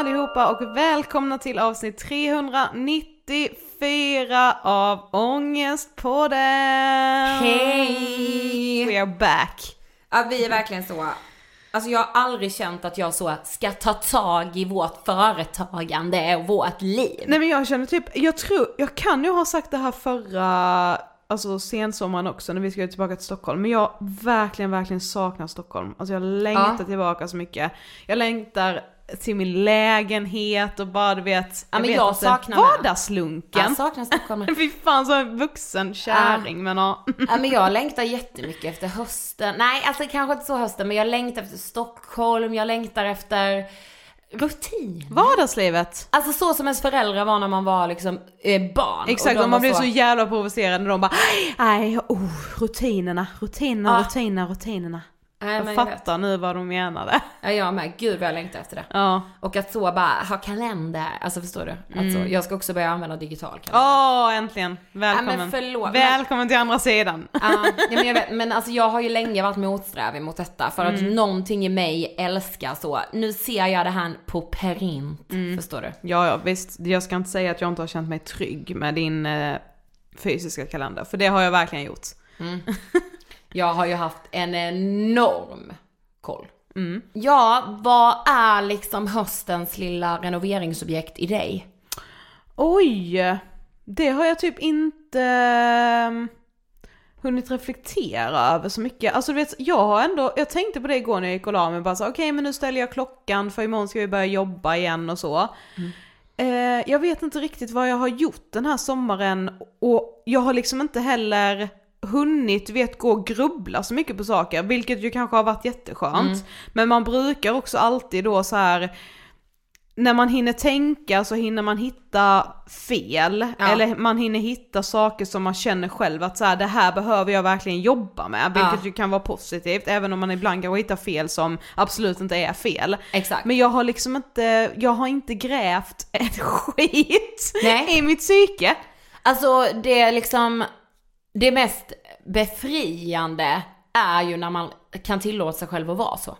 allihopa och välkomna till avsnitt 394 av Ångestpodden! Hej! We are back! Ja, vi är verkligen så. Alltså jag har aldrig känt att jag så ska ta tag i vårt företagande och vårt liv. Nej men jag känner typ, jag tror, jag kan ju ha sagt det här förra, alltså sensommaren också när vi ska tillbaka till Stockholm. Men jag verkligen, verkligen saknar Stockholm. Alltså jag längtar Ja. tillbaka så mycket. Jag längtar till min lägenhet och bara du vet, Ja, men vet jag inte, saknar med. vardagslunken. Jag saknar Stockholm. Fy fan så en vuxen kärring men ja. Ja men jag längtar jättemycket efter hösten. Nej alltså kanske inte så hösten men jag längtar efter Stockholm, jag längtar efter rutin. Vardagslivet. Alltså så som ens föräldrar var när man var liksom eh, barn. Exakt, de och man var blir så jävla provocerad när de bara Nej, oh, rutinerna, rutinerna, Ja. rutinerna, rutinerna. Nej, Jag men jag fattar nu vad de menade. Ja, jag med. Gud vad jag längtar efter det. Ja. Och att så bara ha kalender, alltså förstår du? Alltså, jag ska också börja använda digital kalender. Åh, äntligen. Välkommen. men förlåt, men- Välkommen till andra sidan. Ja, ja, men jag vet, men alltså jag har ju länge varit motsträvig mot detta för att någonting i mig älskar så, nu ser jag det här på perint, förstår du? Ja, ja, visst. Jag ska inte säga att jag inte har känt mig trygg med din eh, fysiska kalender, för det har jag verkligen gjort. Jag har ju haft en enorm koll. Ja, vad är liksom höstens lilla renoveringsobjekt i dig? Oj! Det har jag typ inte eh, hunnit reflektera över så mycket. Alltså du vet, jag har ändå, jag tänkte på det igår när jag gick och la mig, bara så okej men nu ställer jag klockan för imorgon ska vi börja jobba igen och så. Eh, jag vet inte riktigt vad jag har gjort den här sommaren och jag har liksom inte heller hunnit, du vet, gå och grubbla så mycket på saker, vilket ju kanske har varit jätteskönt. Men man brukar också alltid då så här när man hinner tänka så hinner man hitta fel, Ja. eller man hinner hitta saker som man känner själv att så här, det här behöver jag verkligen jobba med, vilket Ja. ju kan vara positivt, även om man ibland kan hitta fel som absolut inte är fel. Exakt. Men jag har liksom inte, jag har inte grävt ett skit Nej. i mitt psyke. Alltså det är liksom, det mest befriande är ju när man kan tillåta sig själv att vara så.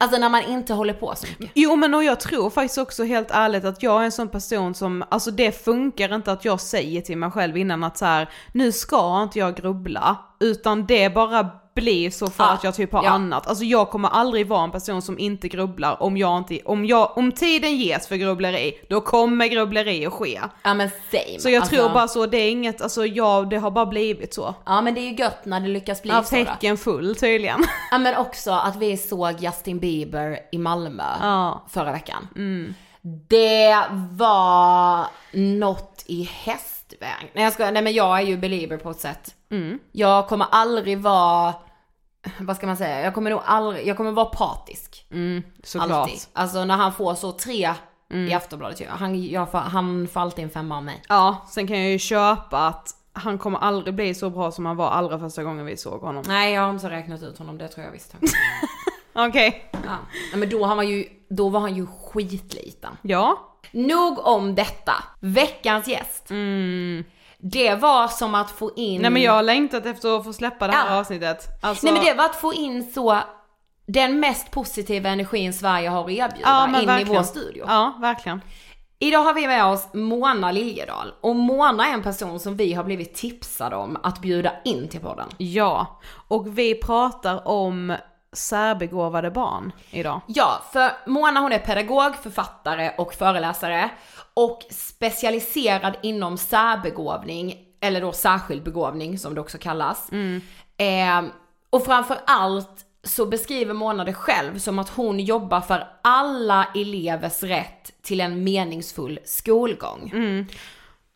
Alltså när man inte håller på så mycket. Jo men och jag tror faktiskt också helt ärligt att jag är en sån person som, alltså det funkar inte att jag säger till mig själv innan att så här, nu ska inte jag grubbla, utan det bara blir så för Ja, att jag typ har ja. annat. Alltså jag kommer aldrig vara en person som inte grubblar om jag inte, om jag, om tiden ges för grubbleri, då kommer grubbleri att ske. Ja men same. Så jag alltså, tror bara så, det är inget, alltså jag, det har bara blivit så. Ja men det är ju gött när det lyckas bli Av så tecken full tydligen. Ja men också att vi såg Justin Bieber i Malmö Ja. förra veckan. Det var något i hästväg. Nej jag ska, nej men jag är ju belieber på ett sätt. Jag kommer aldrig vara, vad ska man säga, jag kommer nog aldrig, jag kommer vara patisk. Såklart. Alltid. Alltså när han får så tre i Aftonbladet ju. Han, jag han får alltid en femma av mig. Ja, sen kan jag ju köpa att han kommer aldrig bli så bra som han var allra första gången vi såg honom. Nej jag har inte räknat ut honom, det tror jag visst. Okej. ja. Nej, men då, han var ju, då var han ju skitliten. Ja. Nog om detta. Veckans gäst. Det var som att få in... Nej men jag har längtat efter att få släppa det här Ja. avsnittet. Alltså, Nej men det var att få in så den mest positiva energin Sverige har att erbjuda ja, in verkligen. i vår studio. Ja, verkligen. Idag har vi med oss Mona Liljedahl och Mona är en person som vi har blivit tipsade om att bjuda in till podden. Ja, och vi pratar om särbegåvade barn idag. Ja, för Mona hon är pedagog, författare och föreläsare och specialiserad inom särbegåvning, eller då särskild begåvning som det också kallas. Eh, och framför allt så beskriver Mona det själv som att hon jobbar för alla elevers rätt till en meningsfull skolgång.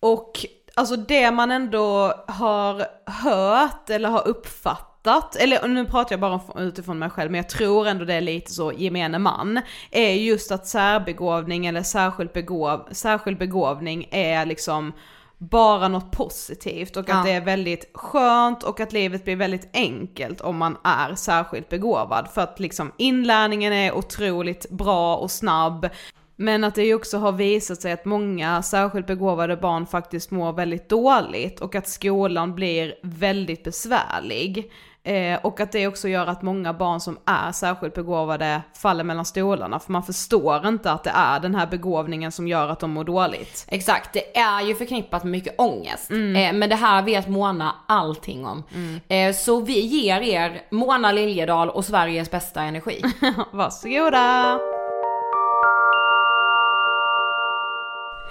Och alltså det man ändå har hört eller har uppfattat, eller nu pratar jag bara utifrån mig själv, men jag tror ändå det är lite så gemene man, är just att särbegåvning eller särskild, begåv, särskild begåvning är liksom bara något positivt och att Ja. det är väldigt skönt och att livet blir väldigt enkelt om man är särskilt begåvad. För att liksom inlärningen är otroligt bra och snabb. Men att det ju också har visat sig att många särskilt begåvade barn faktiskt mår väldigt dåligt och att skolan blir väldigt besvärlig. Eh, och att det också gör att många barn som är särskilt begåvade faller mellan stolarna för man förstår inte att det är den här begåvningen som gör att de mår dåligt. Exakt, det är ju förknippat med mycket ångest. Eh, men det här vet Mona allting om. Eh, så vi ger er Mona Liljedahl och Sveriges bästa energi. Varsågoda!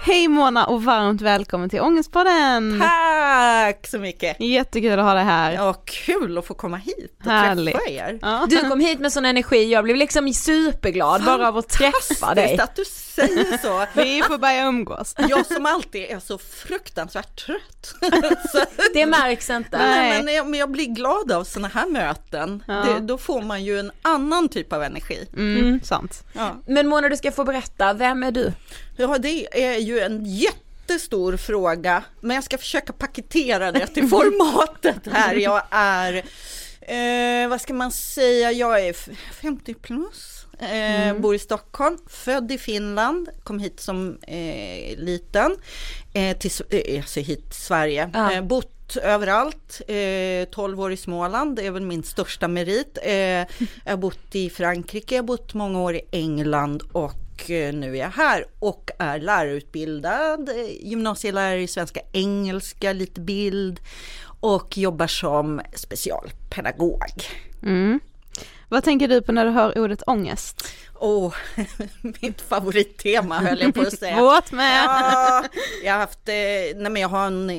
Hej Mona och varmt välkommen till Ångestpodden! Tack så mycket! Jättekul att ha dig här. Ja, kul att få komma hit och Härligt. träffa er. Ja. Du kom hit med sån energi, jag blev liksom superglad bara av att träffa dig. Att du säger så. Vi får börja umgås. Jag som alltid är så fruktansvärt trött. så, Det märks inte. Nej. nej, men, jag, men jag blir glad av sådana här möten. Ja. Det, då får man ju en annan typ av energi. Mm, sant. Ja. Men Mona du ska få berätta, vem är du? ja, det är ju en jättestor fråga, men jag ska försöka paketera det till formatet här. Jag är Eh, vad ska man säga? Jag är 50 plus. Eh, mm. Bor i Stockholm, född i Finland, kom hit som eh, liten, eh, till, eh, alltså hit till Sverige. Ja. Eh, bott överallt, 12 år i Småland, det är väl min största merit. jag har bott i Frankrike, jag har bott många år i England och nu är jag här och är lärarutbildad, gymnasielärare i svenska engelska, lite bild och jobbar som specialpedagog. Mm. Vad tänker du på när du hör ordet ångest? Åh, oh, mitt favorittema höll jag på att säga. Vårt med! Ja, jag har haft, eh, nej men jag har en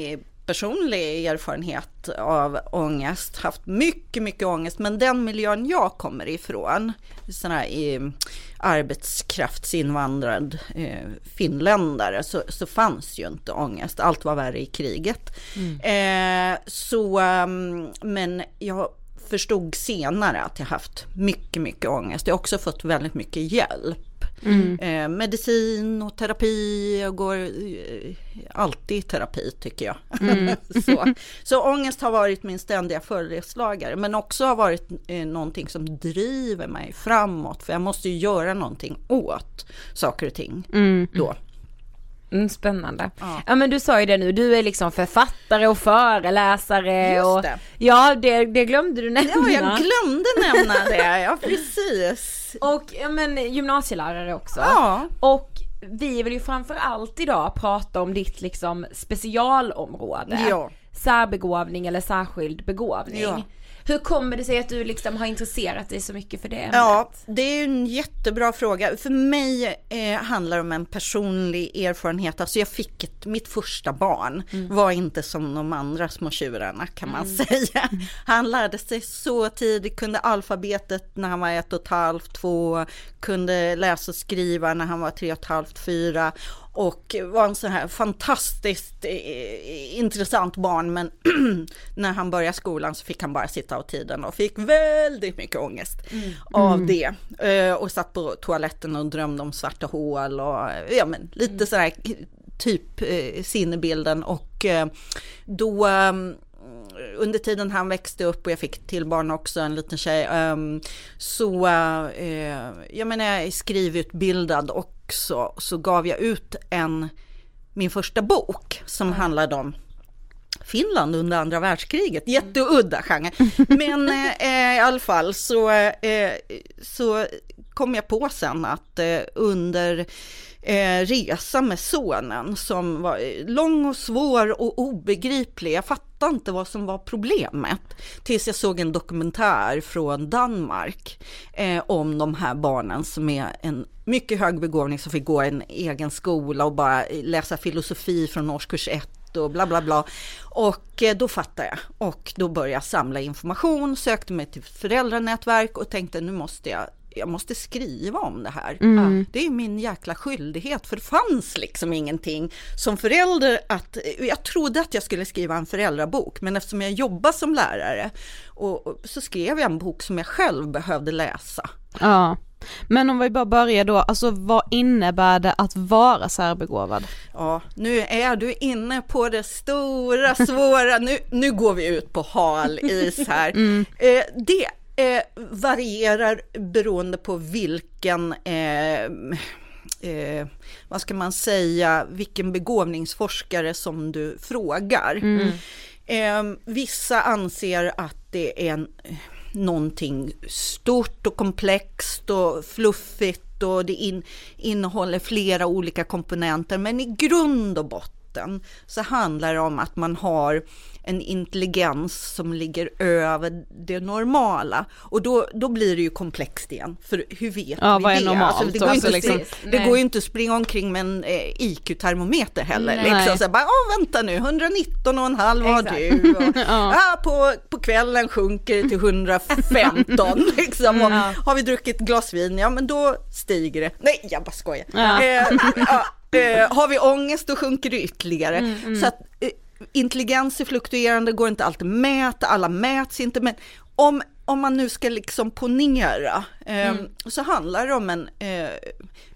personlig erfarenhet av ångest, haft mycket, mycket ångest, men den miljön jag kommer ifrån, sån här i arbetskraftsinvandrad eh, finländare, så, så fanns ju inte ångest, allt var värre i kriget. Mm. Eh, så, um, men jag förstod senare att jag haft mycket, mycket ångest. Jag har också fått väldigt mycket hjälp. Mm. Eh, medicin och terapi, jag går eh, alltid i terapi tycker jag. Mm. så. så ångest har varit min ständiga följeslagare men också har varit eh, någonting som driver mig framåt för jag måste ju göra någonting åt saker och ting mm. då. Mm, spännande. Ja. ja. men du sa ju det nu, du är liksom författare och föreläsare Just och det. Ja det, det glömde du nämna. Ja jag glömde nämna det, ja precis. Och ja, men gymnasielärare också. Ja. Och vi vill ju framför allt idag prata om ditt liksom specialområde. Ja. Särbegåvning eller särskild begåvning. Ja. Hur kommer det sig att du liksom har intresserat dig så mycket för det ämnet? Ja, det är en jättebra fråga. För mig eh, handlar det om en personlig erfarenhet. Alltså jag fick ett, mitt första barn mm. var inte som de andra små tjurarna kan man mm. säga. Han lärde sig så tidigt, kunde alfabetet när han var ett och ett halvt, två, kunde läsa och skriva när han var tre och ett halvt, fyra och var en sån här fantastiskt eh, intressant barn men när han började skolan så fick han bara sitta av tiden och fick väldigt mycket ångest mm. av mm. det. Eh, och satt på toaletten och drömde om svarta hål och ja men lite mm. sådär typ eh, sinnebilden och då ehm, under tiden han växte upp och jag fick till barn också, en liten tjej, um, så jag menar jag är skrivutbildad också, så gav jag ut en, min första bok som mm. handlade om Finland under andra världskriget, jätteudda genre. Men eh, i alla fall så, eh, så kom jag på sen att eh, under eh, resa med sonen som var lång och svår och obegriplig. Jag fattade inte vad som var problemet tills jag såg en dokumentär från Danmark eh, om de här barnen som är en mycket hög begåvning som fick gå en egen skola och bara läsa filosofi från årskurs ett och bla bla bla. Och eh, då fattade jag och då började jag samla information, sökte mig till föräldranätverk och tänkte nu måste jag jag måste skriva om det här. Mm. Det är min jäkla skyldighet, för det fanns liksom ingenting som förälder att, jag trodde att jag skulle skriva en föräldrabok, men eftersom jag jobbar som lärare och, och så skrev jag en bok som jag själv behövde läsa. Ja. Men om vi bara börjar då, alltså vad innebär det att vara särbegåvad? Ja, nu är du inne på det stora, svåra, nu, nu går vi ut på hal is här. Mm. Eh, det eh, varierar beroende på vilken eh, eh, vad ska man säga, vilken begåvningsforskare som du frågar. Mm. Eh, vissa anser att det är en, någonting stort och komplext och fluffigt och det in, innehåller flera olika komponenter, men i grund och botten så handlar det om att man har en intelligens som ligger över det normala. Och då, då blir det ju komplext igen, för hur vet ja, vi vad är det? Normalt? Alltså, det, går alltså, inte, liksom, det går ju inte att springa omkring med en eh, IQ-termometer heller. Nej. Liksom, så bara, Åh, vänta nu, 119 och en halv har du. Och, ja. ja. på, på kvällen sjunker det till 115. liksom, och, ja. Har vi druckit glas vin, ja men då stiger det. Nej, jag bara skojar. Ja. Eh, eh, har vi ångest då sjunker det ytterligare. Mm, mm. Så att, eh, intelligens är fluktuerande, går inte alltid att mäta, alla mäts inte, men om, om man nu ska liksom ponera eh, mm. så handlar det om en eh,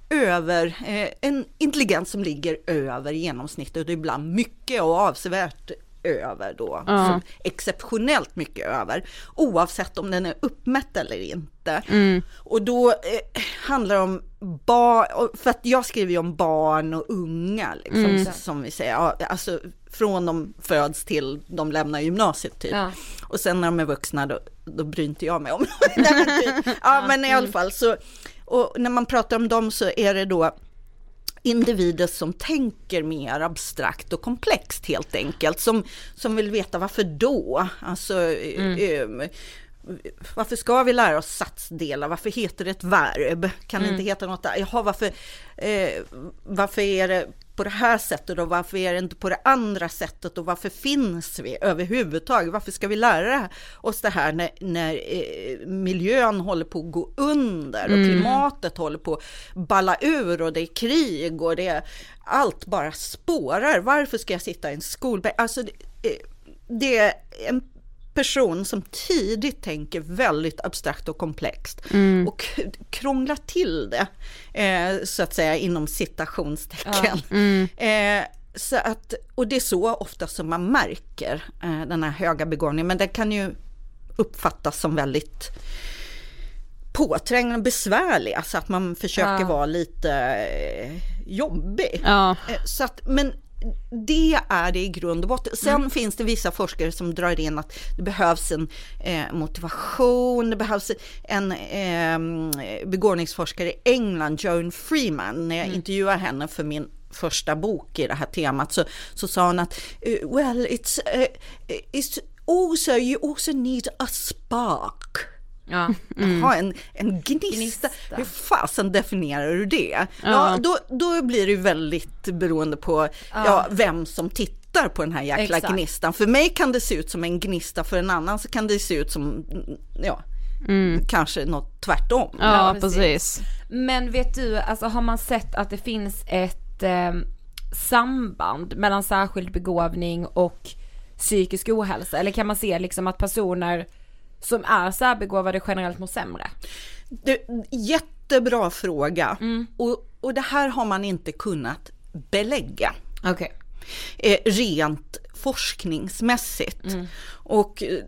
över, en intelligens som ligger över genomsnittet och ibland mycket och avsevärt över då, Ja. så exceptionellt mycket över, oavsett om den är uppmätt eller inte. Mm. Och då eh, handlar det om barn, för att jag skriver ju om barn och unga, liksom, Mm. som vi säger, ja, alltså från de föds till de lämnar gymnasiet typ. Ja. Och sen när de är vuxna då, då bryr inte jag mig om typ. Ja men i alla fall så, och när man pratar om dem så är det då individer som tänker mer abstrakt och komplext helt enkelt, som, som vill veta varför då? Alltså, eh, varför ska vi lära oss satsdelar? Varför heter det ett verb? Kan det inte heta något där? Jaha, varför, eh, varför är det på det här sättet och varför är det inte på det andra sättet och varför finns vi överhuvudtaget? Varför ska vi lära oss det här när, när eh, miljön håller på att gå under och klimatet håller på att balla ur och det är krig och det är allt bara spårar. Varför ska jag sitta i en skolbänk? Alltså, det, eh, det är en person som tidigt tänker väldigt abstrakt och komplext och k- krånglar till det, eh, så att säga inom citationstecken. Eh, så att, och det är så ofta som man märker eh, den här höga begåvningen, men den kan ju uppfattas som väldigt påträngande och besvärlig, alltså att man försöker Ja. vara lite eh, jobbig. Ja. Eh, Så att, men det är det i grund och botten. Sen Mm. finns det vissa forskare som drar in att det behövs en eh, motivation, det behövs en eh, begåvningsforskare i England, Joan Freeman, när jag Mm. intervjuar henne för min första bok i det här temat så, så sa hon att eh, well it's, eh, it's also you also need a spark. Ja. Jaha, en, en gnista. Gnista. Hur fasen definierar du det? Ja, då, då blir det ju väldigt beroende på ja. vem som tittar på den här jäkla Exakt. gnistan. För mig kan det se ut som en gnista, för en annan så kan det se ut som, ja, kanske något tvärtom. Ja, Ja, precis. precis. Men vet du, alltså har man sett att det finns ett eh, samband mellan särskild begåvning och psykisk ohälsa? Eller kan man se liksom att personer som är särbegåvade generellt mår sämre? Det, jättebra fråga. Och, och det här har man inte kunnat belägga. Okej. eh, rent forskningsmässigt. Och eh,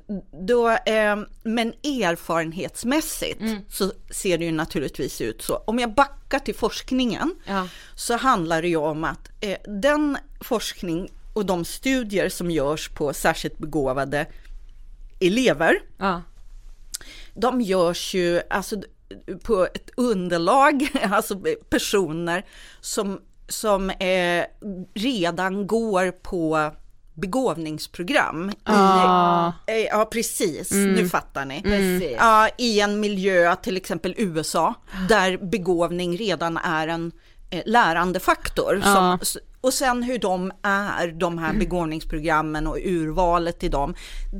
då, eh, men erfarenhetsmässigt så ser det ju naturligtvis ut så. Om jag backar till forskningen Ja. så handlar det ju om att eh, den forskning och de studier som görs på särskilt begåvade elever, Ja. de görs ju alltså, på ett underlag, alltså personer som, som eh, redan går på begåvningsprogram. Ah. I, eh, ja, precis, nu fattar ni. Precis. Ja, I en miljö, till exempel USA, där begåvning redan är en eh, lärande faktor. Som, och sen hur de är, de här begåvningsprogrammen och urvalet i dem.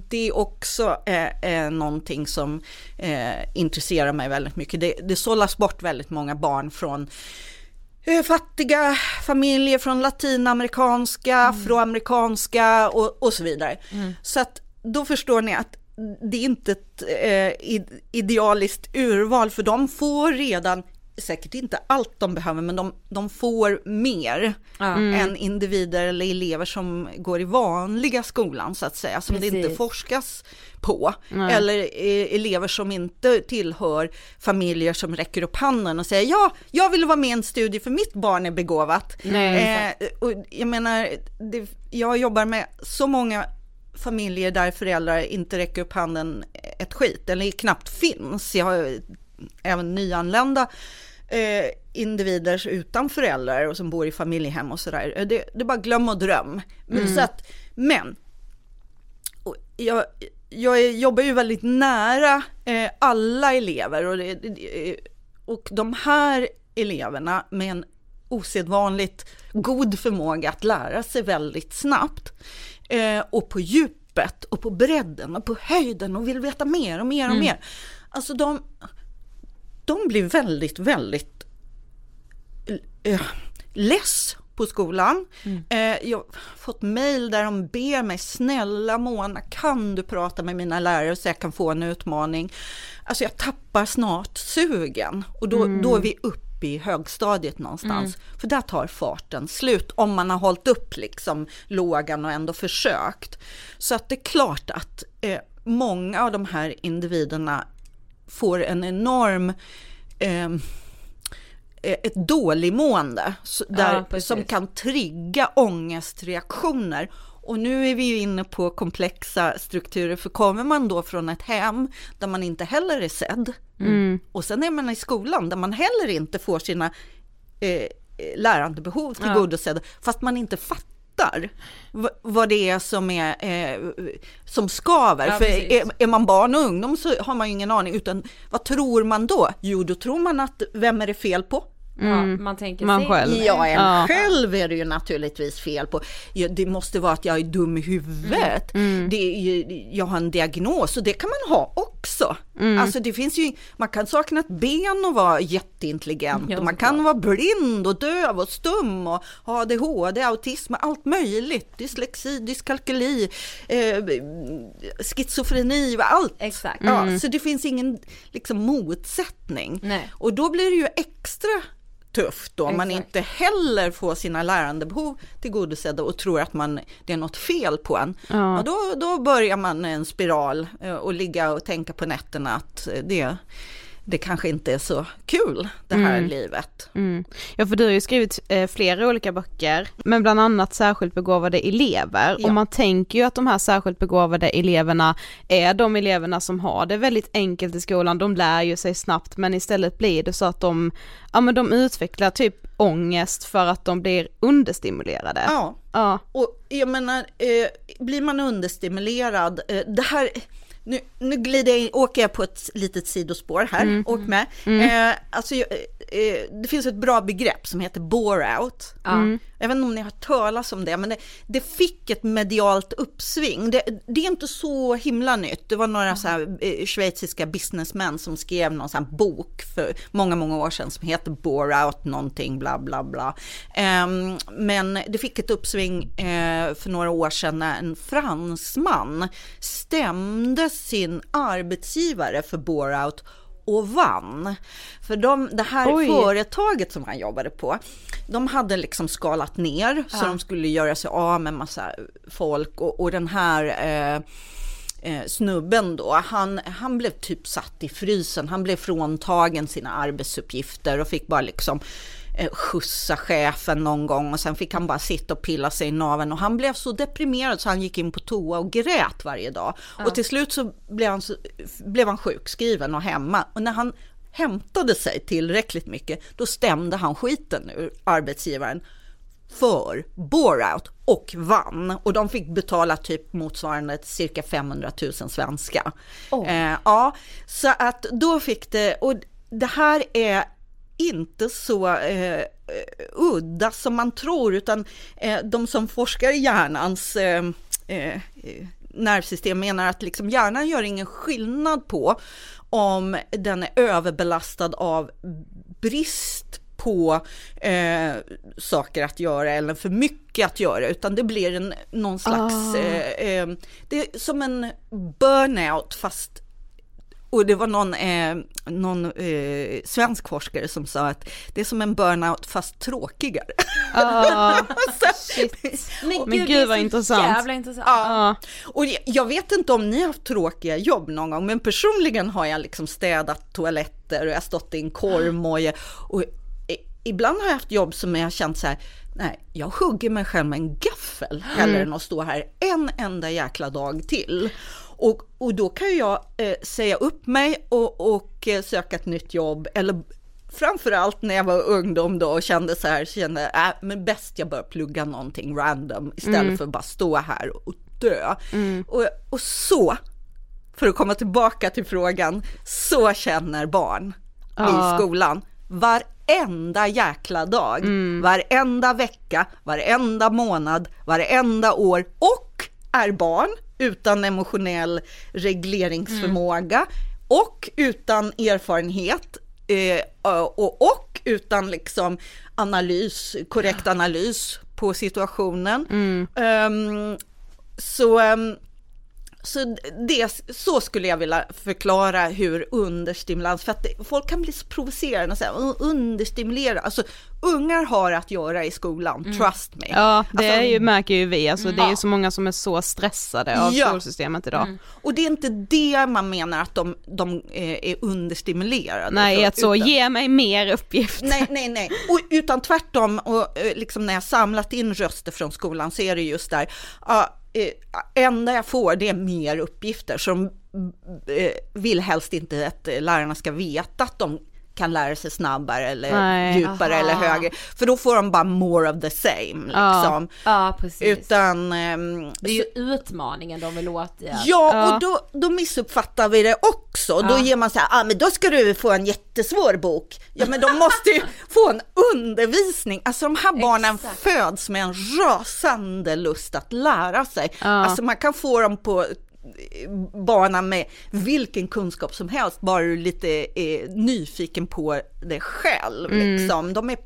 Det är också eh, eh, någonting som eh, intresserar mig väldigt mycket. Det, det sållas bort väldigt många barn från eh, fattiga familjer, från latinamerikanska, afroamerikanska och, och så vidare. Så att då förstår ni att det är inte ett eh, id- idealiskt urval, för de får redan säkert inte allt de behöver, men de, de får mer än individer eller elever som går i vanliga skolan så att säga, som det inte Precis. forskas på. Eller eh, elever som inte tillhör familjer som räcker upp handen och säger ja, jag vill vara med i en studie för mitt barn är begåvat. Nej, eh, och jag menar, det, jag jobbar med så många familjer där föräldrar inte räcker upp handen ett skit, eller knappt finns. Jag har även nyanlända eh, individer utan föräldrar och som bor i familjehem och sådär. Det, det är bara glöm och dröm. Men, så att, men jag, jag jobbar ju väldigt nära eh, alla elever och, det, det, och de här eleverna med en osedvanligt god förmåga att lära sig väldigt snabbt eh, och på djupet och på bredden och på höjden och vill veta mer och mer och mer. Alltså de, de blir väldigt, väldigt eh, less på skolan. Eh, jag har fått mejl där de ber mig, snälla Mona, kan du prata med mina lärare så jag kan få en utmaning? Alltså jag tappar snart sugen och då, då är vi uppe upp i högstadiet någonstans. För där tar farten slut om man har hållit upp liksom lågan och ändå försökt. Så att det är klart att eh, många av de här individerna får en enorm eh, ett dåligmående där, Ja, som kan trigga ångestreaktioner. Och nu är vi ju inne på komplexa strukturer, för kommer man då från ett hem där man inte heller är sedd, och sen är man i skolan där man heller inte får sina eh, lärandebehov tillgodosedda, fast man inte fattar v- vad det är som, är, eh, som skaver. Ja, För är, är man barn och ungdom så har man ju ingen aning, utan vad tror man då? Jo, då tror man att vem är det fel på? Ja, man tänker Man sig- själv. Ja, en Ja. själv är det ju naturligtvis fel på. Ja, det måste vara att jag är dum i huvudet. Det är ju, jag har en diagnos och det kan man ha också. Alltså det finns ju, man kan sakna ett ben och vara jätteintelligent och man kan vara blind och döv och stum och ha ADHD, autism, allt möjligt. Dyslexi, dyskalkyli, eh, schizofreni, allt. Exakt. Ja, så det finns ingen liksom, motsättning. Nej. Och då blir det ju extra tufft om man inte heller får sina lärandebehov tillgodosedda och tror att man, det är något fel på en. Ja. då, då börjar man en spiral eh, och ligga och tänka på nätterna att eh, det, det kanske inte är så kul det här livet. Mm. Ja för du har ju skrivit eh, flera olika böcker, men bland annat särskilt begåvade elever. Ja. Och man tänker ju att de här särskilt begåvade eleverna är de eleverna som har det väldigt enkelt i skolan, de lär ju sig snabbt men istället blir det så att de, ja men de utvecklar typ ångest för att de blir understimulerade. Ja. Ja. Och jag menar, eh, blir man understimulerad, eh, det här, nu, nu glider jag in, åker jag på ett litet sidospår här, åk med. Eh, alltså, jag- eh, det finns ett bra begrepp som heter bore-out. Jag vet inte om ni har hört talas om det, men det, det fick ett medialt uppsving. Det, det är inte så himla nytt. Det var några så här, eh, schweiziska businessmän som skrev någon sån här bok för många, många år sedan som heter Bore Out någonting, bla bla bla. Eh, men det fick ett uppsving eh, för några år sedan när en fransman stämde sin arbetsgivare för Bore Out och vann. För de, det här Oj. företaget som han jobbade på, de hade liksom skalat ner så de skulle göra sig av med massa folk och, och den här eh, eh, snubben då, han, han blev typ satt i frysen, han blev fråntagen sina arbetsuppgifter och fick bara liksom skjutsa chefen någon gång och sen fick han bara sitta och pilla sig i naveln och han blev så deprimerad så han gick in på toa och grät varje dag. Och till slut så blev han, så, blev han sjukskriven och hemma och när han hämtade sig tillräckligt mycket då stämde han skiten ur arbetsgivaren för bore-out och vann. Och de fick betala typ motsvarande cirka 500 000 svenska. Eh, ja, så att då fick det, och det här är inte så eh, eh, udda som man tror, utan eh, de som forskar i hjärnans eh, eh, nervsystem menar att liksom hjärnan gör ingen skillnad på om den är överbelastad av brist på eh, saker att göra eller för mycket att göra, utan det blir en, någon slags, eh, eh, det är som en burnout fast och det var någon, eh, någon eh, svensk forskare som sa att det är som en burnout fast tråkigare. Ah. Men, Men gud, vad intressant. Jävla intressant. Ja. Och jag- jag vet inte om ni har haft tråkiga jobb någon gång, men personligen har jag liksom städat toaletter och jag har stått i en korvmoje och i- ibland har jag haft jobb som jag har känt så här, nej, jag hugger mig själv med en gaffel hellre än att stå här en enda jäkla dag till. Och, och då kan jag eh, säga upp mig och, och eh, söka ett nytt jobb eller Framförallt när jag var ungdom då och kände så här, kände äh, men bäst jag bör plugga någonting random istället för att bara stå här och dö. Och, och så, för att komma tillbaka till frågan, så känner barn Ja. i skolan. Varenda jäkla dag, varenda vecka, varenda månad, varenda år och är barn utan emotionell regleringsförmåga och utan erfarenhet eh, och, och utan liksom analys, korrekt analys på situationen. Ehm, så ehm, så, det, så skulle jag vilja förklara hur understimulans, för att det, folk kan bli så provocerande och säga understimulera, alltså ungar har att göra i skolan, mm. trust me. Ja, det alltså, är ju, märker ju vi, alltså mm. det är ju så många som är så stressade av ja. skolsystemet idag. Mm. Och det är inte det man menar att de, de eh, är understimulerade. Nej, att så, utan, ge mig mer uppgift. Nej, nej, nej, och, utan tvärtom, och eh, liksom när jag samlat in röster från skolan så är det just där, uh, eh, enda jag får det är mer uppgifter, så de eh, vill helst inte att eh, lärarna ska veta att de kan lära sig snabbare eller Nej, djupare aha. eller högre. För då får de bara more of the same. Liksom. Ja, ja precis. Utan, um, det är ju utmaningen de vill åt. Ja, ja, och då, då missuppfattar vi det också. Då ger man så här, ah, men då ska du få en jättesvår bok. Ja, men de måste ju få en undervisning. Alltså de här barnen Exakt. föds med en rasande lust att lära sig. Alltså man kan få dem på bana med vilken kunskap som helst, bara du lite är nyfiken på det själv. Mm. Liksom. De är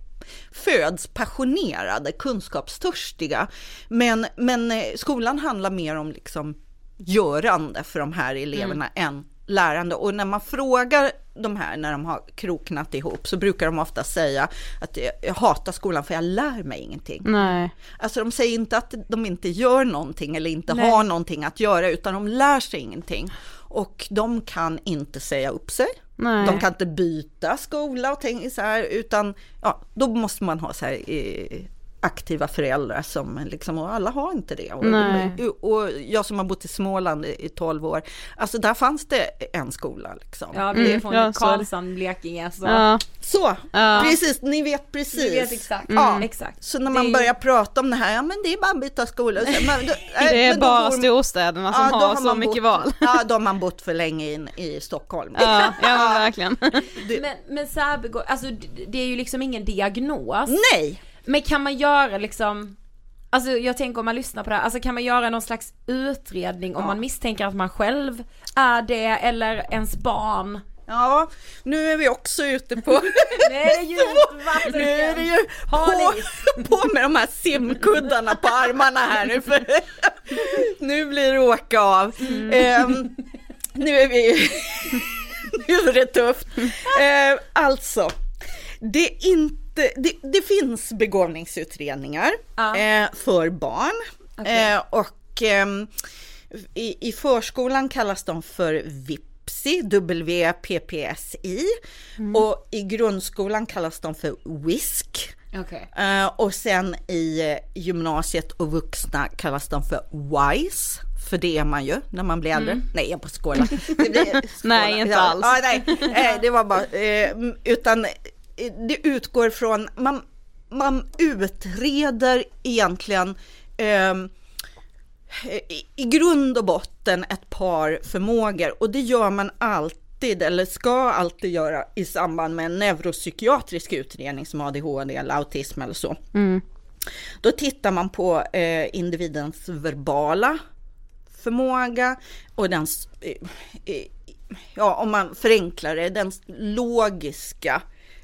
föds passionerade, kunskapstörstiga. Men, men eh, skolan handlar mer om liksom görande för de här eleverna mm. än lärande. Och när man frågar de här när de har kroknat ihop så brukar de ofta säga att jag hatar skolan för jag lär mig ingenting. Nej. Alltså de säger inte att de inte gör någonting eller inte Nej. har någonting att göra utan de lär sig ingenting. Och de kan inte säga upp sig. Nej. De kan inte byta skola och tänka så här utan ja, då måste man ha så här aktiva föräldrar som liksom, och alla har inte det. Och, och, jag som har bott i Småland i, i 12 år, alltså där fanns det en skola liksom. Ja, vi är från mm, Karlshamn, Blekinge. Så, ja. så ja. precis, ni vet precis. Ni vet exakt. Mm. Ja, exakt. Så när man det börjar prata om det här, ja men det är bara att byta skola. Så, men, då, det är bara får, storstäderna som ja, har, så mycket bott, val. Ja, de har bott för länge in, i Stockholm. Ja, ja verkligen. men men särbegå, alltså det är ju liksom ingen diagnos. Nej. Men kan man göra liksom, alltså jag tänker om man lyssnar på det här, alltså kan man göra någon slags utredning om ja. man misstänker att man själv är det eller ens barn? Ja, nu är vi också ute på... nu är det djupt Nu är det ju på, på med de här simkuddarna på armarna här nu för nu blir det åka av. Mm. Um, nu är vi... nu är det tufft. Uh, alltså, det är inte det, det, finns begåvningsutredningar ah. eh, för barn okay. eh, och eh, i, i förskolan kallas de för VIPSI, WPPSI mm. och i grundskolan kallas de för WISK. Okay. Eh, och sen i gymnasiet och vuxna kallas de för WISE för det är man ju när man blir äldre. Mm. Nej, jag bara skojar. nej, inte alls. Ja, nej, eh, det var bara, eh, utan det utgår från, man, man utreder egentligen eh, i, grund och botten ett par förmågor och det gör man alltid eller ska alltid göra i samband med en neuropsykiatrisk utredning som ADHD eller autism eller så. Mm. Då tittar man på eh, individens verbala förmåga och den, eh, eh ja om man förenklar det, den logiska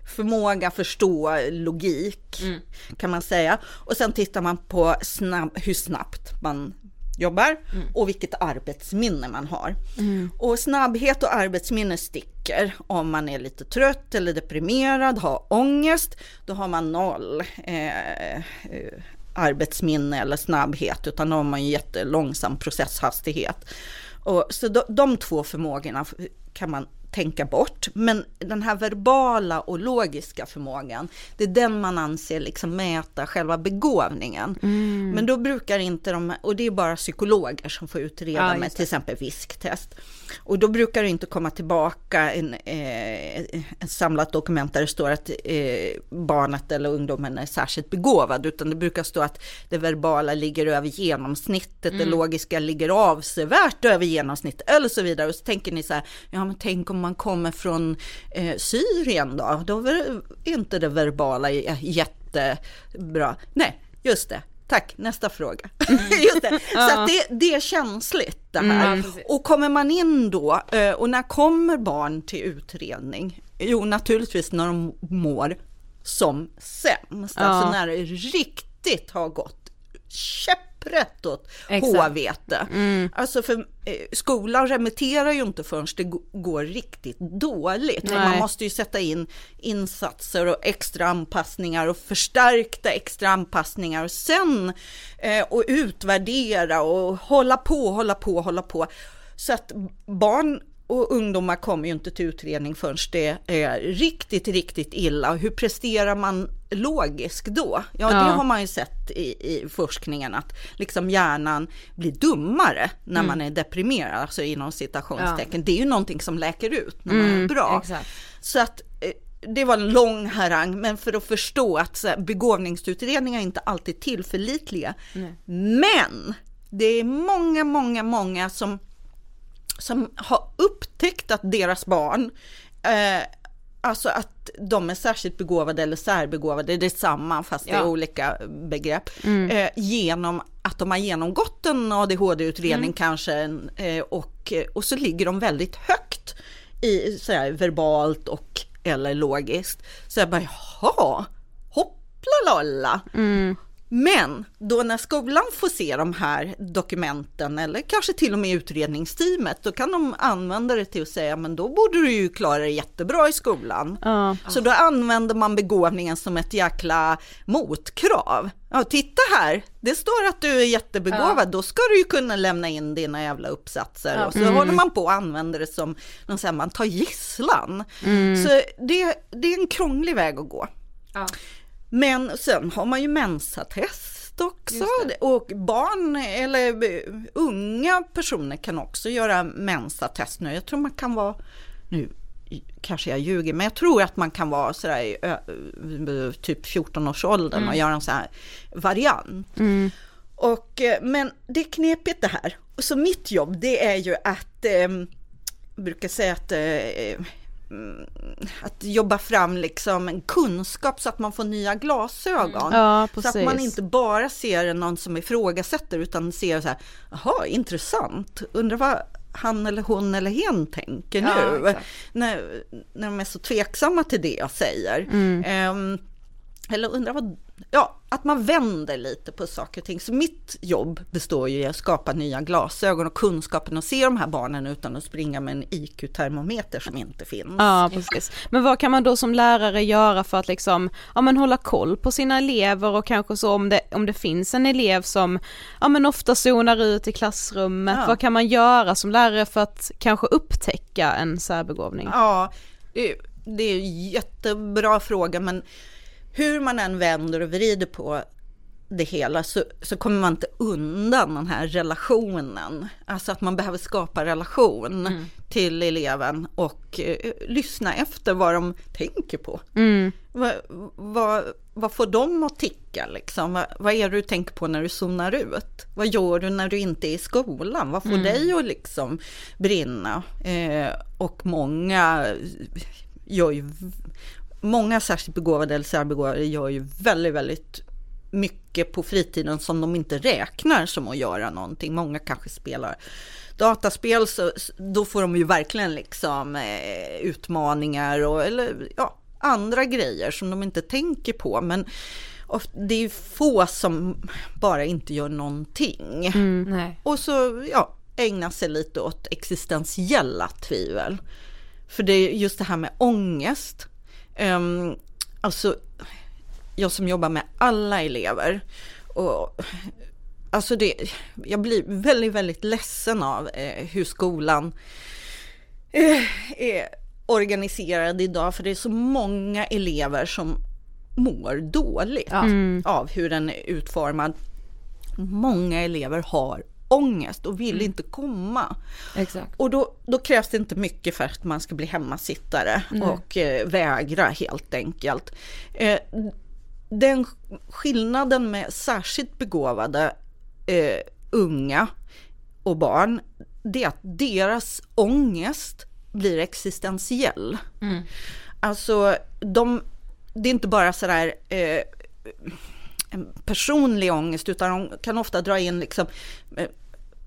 förmåga förstå logik mm. kan man säga. Och sen tittar man på snabb, hur snabbt man jobbar mm. och vilket arbetsminne man har. Mm. Och snabbhet och arbetsminne sticker om man är lite trött eller deprimerad, har ångest, då har man noll eh, eh arbetsminne eller snabbhet, utan då har man jättelångsam processhastighet. Och, så de, de två förmågorna kan man tänka bort. Men den här verbala och logiska förmågan, det är den man anser liksom mäta själva begåvningen. Mm. Men då brukar inte de, och det är bara psykologer som får utreda ja, med till exempel visktest. Och då brukar det inte komma tillbaka en, eh, en samlat dokument där det står att eh, barnet eller ungdomen är särskilt begåvad, utan det brukar stå att det verbala ligger över genomsnittet, mm. det logiska ligger avsevärt över genomsnittet eller så vidare. Och så tänker ni så här, ja men tänk om man kommer från eh, Syrien då, då är inte det verbala jättebra. Nej, just det, Tack, nästa fråga. Just det. Så det, det, är känsligt det här. Mm. Och kommer man in då, eh, och när kommer barn till utredning? Jo, naturligtvis när de mår som sämst, ja. alltså när det riktigt har gått käpp Exakt. H-vete. Alltså för eh, skolan remitterar ju inte förrän det går riktigt dåligt. Man måste ju sätta in insatser och extra anpassningar och förstärkta extra anpassningar och sen eh, och utvärdera och hålla på, hålla på, hålla på. Så att barn och ungdomar kommer ju inte till utredning förrän det är riktigt, riktigt illa. Hur presterar man logiskt då? Ja, Ja. det har man ju sett i, i forskningen att liksom hjärnan blir dummare när man är deprimerad, alltså inom citationstecken. Det är ju någonting som läker ut när man är bra. exakt. Så att eh, det var en lång harang, men för att förstå att begåvningsutredningar är inte alltid tillförlitliga. Men det är många, många, många som, som har upptäckt att deras barn, eh, alltså att de är särskilt begåvade eller särbegåvade, det är samma fast det är Ja. olika begrepp, eh, genom att de har genomgått en ADHD-utredning kanske en, eh, och, och så ligger de väldigt högt i så här, verbalt och eller logiskt. Så jag bara, jaha, hoppla lolla. Men då när skolan får se de här dokumenten eller kanske till och med utredningsteamet, då kan de använda det till att säga, men då borde du ju klara dig jättebra i skolan. Ja. Så då använder man begåvningen som ett jäkla motkrav. Ja, titta här, det står att du är jättebegåvad, då ska du ju kunna lämna in dina jävla uppsatser. Och så håller man på och använder det som så här, man tar gisslan. Så det, det är en krånglig väg att gå. Men sen har man ju mensatest också och barn eller unga personer kan också göra mensatest nu. Jag tror man kan vara, nu kanske jag ljuger, men jag tror att man kan vara sådär i typ 14-årsåldern och göra en sån här variant. Och, eh, men det är knepigt det här. Så mitt jobb det är ju att, eh, jag brukar säga att eh, mm, att jobba fram liksom en kunskap så att man får nya glasögon. Ja, så att man inte bara ser någon som ifrågasätter utan ser så här, jaha, intressant, undrar vad han eller hon eller hen tänker nu. när, när de är så tveksamma till det jag säger. Mm. Ehm, eller undrar vad, ja, att man vänder lite på saker och ting. Så mitt jobb består ju i att skapa nya glasögon och kunskapen att se de här barnen utan att springa med en IQ-termometer som inte finns. Ja, precis. Men vad kan man då som lärare göra för att liksom, ja men hålla koll på sina elever och kanske så om det, om det finns en elev som, ja men ofta zonar ut i klassrummet, Ja. vad kan man göra som lärare för att kanske upptäcka en särbegåvning? Ja, det det är en jättebra fråga, men hur man än vänder och vrider på det hela så, så kommer man inte undan den här relationen. Alltså att man behöver skapa relation till eleven och eh, lyssna efter vad de tänker på. Vad, vad, vad får de att ticka liksom? Vad, vad är det du tänker på när du zonar ut? Vad gör du när du inte är i skolan? Vad får dig att liksom brinna? Eh, och många gör ju, många särskilt begåvade eller särbegåvade gör ju väldigt, väldigt mycket på fritiden som de inte räknar som att göra någonting. Många kanske spelar dataspel, så då får de ju verkligen liksom eh, utmaningar och eller ja, andra grejer som de inte tänker på. Men det är ju få som bara inte gör någonting. Nej. Och så ja, ägna sig lite åt existentiella tvivel. För det är just det här med ångest. Um, alltså, jag som jobbar med alla elever. Och, alltså det, jag blir väldigt, väldigt ledsen av eh, hur skolan eh, är organiserad idag. För det är så många elever som mår dåligt av hur den är utformad. Många elever har ångest och vill inte komma. Exakt. Och då, då krävs det inte mycket för att man ska bli hemmasittare och eh, vägra helt enkelt. Eh, den skillnaden med särskilt begåvade eh, unga och barn, det är att deras ångest blir existentiell. Alltså, de, det är inte bara sådär eh, personlig ångest, utan de kan ofta dra in liksom eh,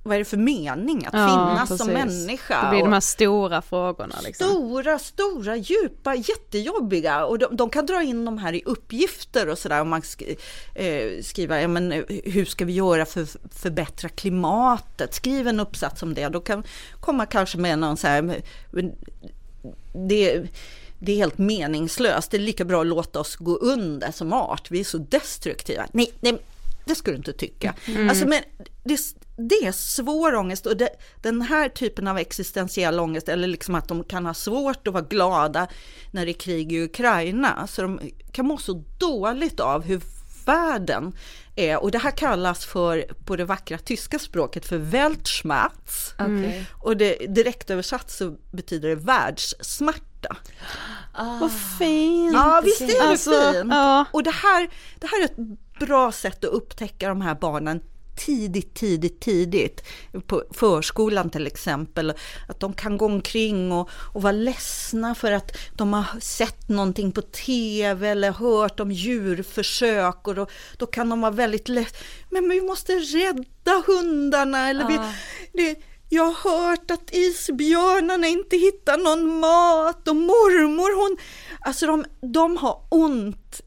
vad är det för mening att Ja, finnas som precis. människa? Det blir de här stora frågorna liksom. Stora, stora, djupa, jättejobbiga och de, de kan dra in de här i uppgifter och sådär. Om man sk, eh, skriver, ja, men, hur ska vi göra för att förbättra klimatet? Skriv en uppsats om det. Då kan komma kanske med någon så här, det, det är helt meningslöst. Det är lika bra att låta oss gå under som art. Vi är så destruktiva. Nej, nej det skulle du inte tycka. Alltså, men det, det är svår ångest och det, den här typen av existentiell ångest, eller liksom att de kan ha svårt att vara glada när det är krig i Ukraina, så de kan må så dåligt av hur världen är. Och det här kallas för, på det vackra tyska språket, för Weltschmerz. Okej. Och det, direkt översatt så betyder det världssmärta. Vad fint! Ja, visst är det Alltså, fint? ja. Och det här, det här är ett bra sätt att upptäcka de här barnen tidigt, tidigt, tidigt. På förskolan till exempel. Att de kan gå omkring och, och vara ledsna för att de har sett någonting på tv eller hört om djurförsök. Och då, då kan de vara väldigt ledsna. Men vi måste rädda hundarna. Eller vi, det, jag har hört att isbjörnarna inte hittar någon mat och mormor hon... Alltså de, de har ont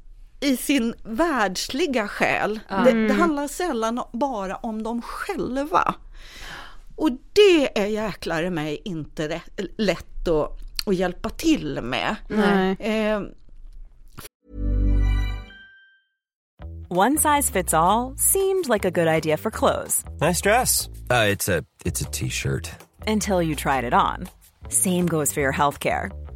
i sin världsliga själ. Det, det handlar sällan bara om dem själva. Och det är jäklar i mig inte rätt, lätt att, att hjälpa till med. Nej. Eh, One size fits all seemed like a good idea for clothes Nice dress. Uh, it's a it's a t-shirt. until you tried it on. Same goes for your healthcare.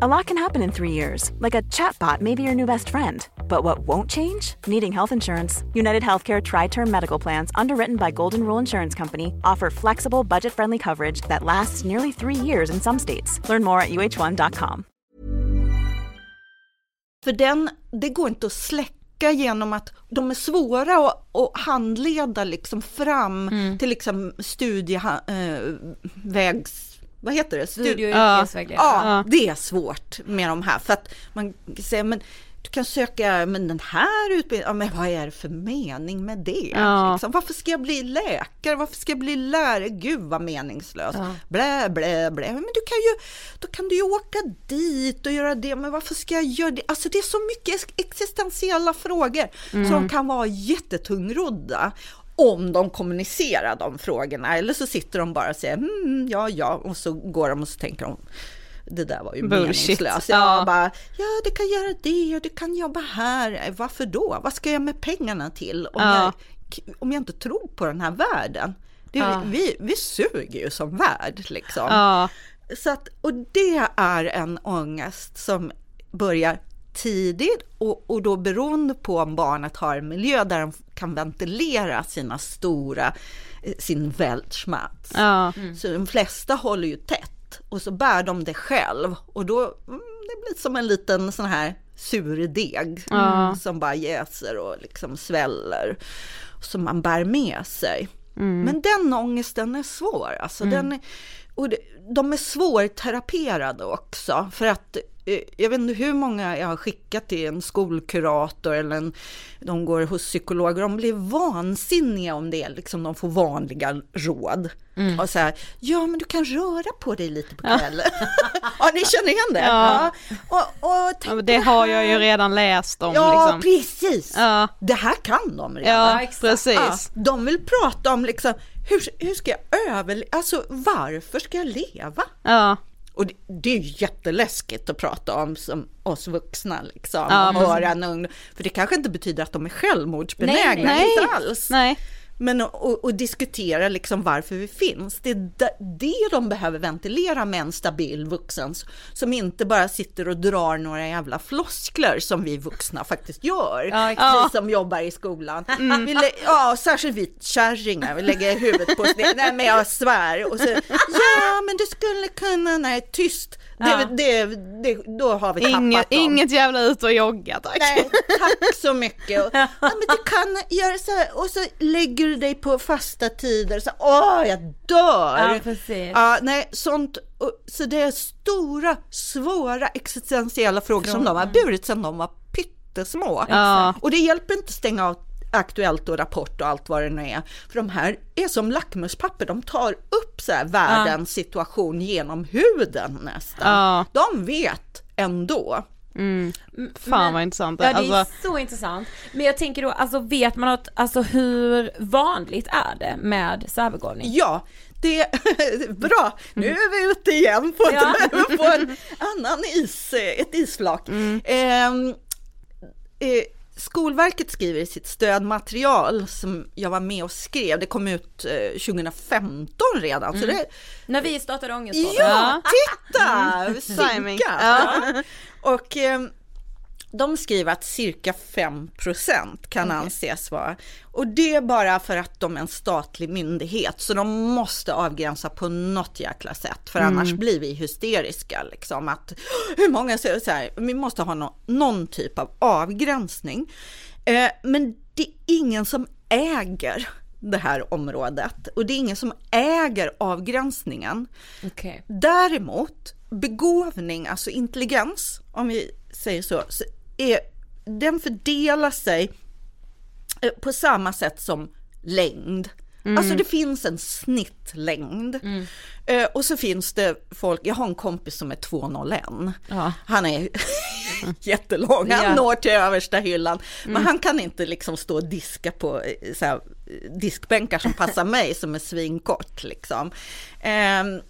A lot can happen in three years, like a chatbot may be your new best friend. But what won't change? Needing health insurance. United Healthcare Tri Term Medical Plans, underwritten by Golden Rule Insurance Company, offer flexible, budget friendly coverage that lasts nearly three years in some states. Learn more at uh1.com. För den, det går inte att släcka genom att de är svåra att, att handleda liksom fram till liksom studievägs... vad heter det? Stu- Studie och Ja. Ja, det är svårt med de här för att man säger men du kan söka men den här utbildningen, ja, men vad är det för mening med det? Ja. Liksom, varför ska jag bli läkare? Varför ska jag bli lärare? Gud vad meningslöst. Blä, blä, blä. Men du kan ju, då kan du ju åka dit och göra det, men varför ska jag göra det? Alltså det är så mycket existentiella frågor som kan vara jättetungrodda om de kommunicerar de frågorna eller så sitter de bara och säger mm, ja, ja och så går de och så tänker de det där var ju Bullshit. meningslöst. Ja. Ja, bara, ja, du kan göra det och du kan jobba här. Varför då? Vad ska jag med pengarna till om, Ja. jag, om jag inte tror på den här världen? Det, Ja. vi, vi suger ju som värld liksom. Så att, och det är en ångest som börjar tidigt och, och då beroende på om barnet har en miljö där de kan ventilera sina stora, eh, sin Weltschmerz. ja. Så de flesta håller ju tätt och så bär de det själv och då mm, det blir som en liten sån här sur deg mm, som bara jäser och liksom sväller som man bär med sig. Men den ångesten är svår, alltså den är, och det, de är svårteraperade också för att jag vet inte hur många jag har skickat till en skolkurator eller en, de går hos psykologer, de blir vansinniga om det, liksom de får vanliga råd. Och så här, ja men du kan röra på dig lite på kvällen. Ja, ni känner igen det? Ja. Och, och tänk ja det har jag ju redan läst om Ja, liksom. precis. Ja. Det här kan de redan. Ja, precis. Ja, de vill prata om liksom, hur, hur ska jag överleva, alltså varför ska jag leva? Ja, Och det, det är ju jätteläskigt att prata om som oss vuxna liksom. Ja, och men- höra en ung, för det kanske inte betyder att de är självmordsbenägna, Nej, nej. inte alls. Nej. Men och, och diskutera liksom varför vi finns. Det är det de behöver ventilera med en stabil vuxen som inte bara sitter och drar några jävla floskler som vi vuxna faktiskt gör. Ja, vi som jobbar i skolan. Vi lä- ja, särskilt vi kärringar, vi lägger huvudet på sned. Nej men jag svär. Och så, ja men du skulle kunna, nej tyst. Det, det, det, då har vi tappat Inget, dem. inget jävla ut och jogga tack. Nej, tack så mycket. Och, ja, men du kan göra så här och så lägger du dig på fasta tider. Så, åh, jag dör! Ja, precis. Ja, nej, sånt. Så det är stora, svåra existentiella frågor som de har burit sedan de var pyttesmå. Ja. Och det hjälper inte att stänga av Aktuellt och Rapport och allt vad det nu är. För de här är som lackmuspapper, de tar upp så här världens situation genom huden nästan. Ja. De vet ändå. Fan vad intressant. Ja det är alltså, så intressant. Men jag tänker då, alltså vet man att, alltså hur vanligt är det med särbegåvning? Ja, det bra. Nu är vi ute igen på, Ja. ett, på en annan is, ett isflak. Ehm, eh, Skolverket skriver i sitt stödmaterial som jag var med och skrev, det kom ut eh, 2015 redan. Så det, När vi startade Ångestpodden. ja, titta! Synkat. Ja. Och ehm, de skriver att cirka 5% kan anses vara. Och det är bara för att de är en statlig myndighet, så de måste avgränsa på något jäkla sätt, för annars blir vi hysteriska. Liksom, att, hur många säger så här, vi måste ha nå- någon typ av avgränsning. Eh, men det är ingen som äger det här området och det är ingen som äger avgränsningen. Okej. Däremot begåvning, alltså intelligens, om vi säger så, så är, den fördelar sig eh, på samma sätt som längd. Alltså det finns en snittlängd. Eh, och så finns det folk, jag har en kompis som är 201. Ja. Han är jättelång, han Ja. når till översta hyllan. Men han kan inte liksom stå och diska på eh, så här, eh, diskbänkar som passar mig som är svinkort. Liksom. Ehm,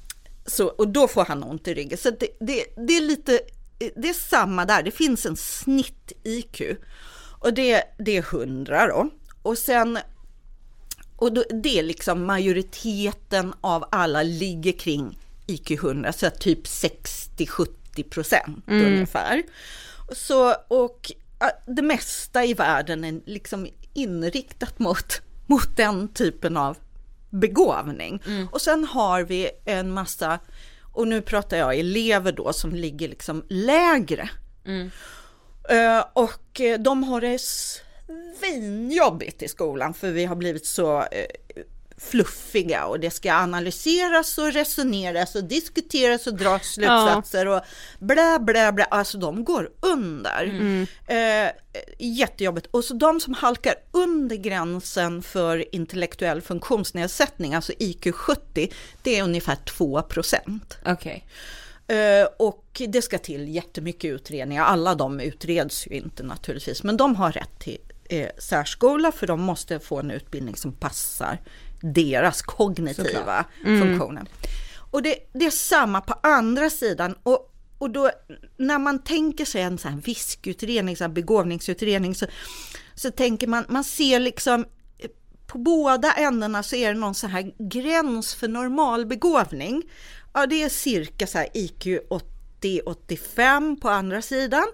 så, och då får han ont i ryggen. Så det, det, det är lite, det är samma där, det finns en snitt-IQ. Och det, det är 100 då. Och sen och då, det är liksom majoriteten av alla ligger kring IQ 100, så typ 60-70 procent ungefär. Så, och det mesta i världen är liksom inriktat mot, mot den typen av begåvning. Och sen har vi en massa, och nu pratar jag elever då som ligger liksom lägre. Eh, och eh, de har det svinjobbigt i skolan för vi har blivit så eh, fluffiga och det ska analyseras och resoneras och diskuteras och dras slutsatser och blä blä blä, alltså de går under. Eh, jättejobbigt. Och så de som halkar under gränsen för intellektuell funktionsnedsättning, alltså IQ 70, det är ungefär 2 procent. Okej. Eh, och det ska till jättemycket utredningar. Alla de utreds ju inte naturligtvis, men de har rätt till eh, särskola för de måste få en utbildning som passar deras kognitiva funktioner. Och det, det är samma på andra sidan. Och, och då när man tänker sig en sån här viskutredning, så här begåvningsutredning, så, så tänker man, man ser liksom på båda ändarna så är det någon sån här gräns för normal begåvning. Ja, det är cirka så här IQ 80-85 på andra sidan.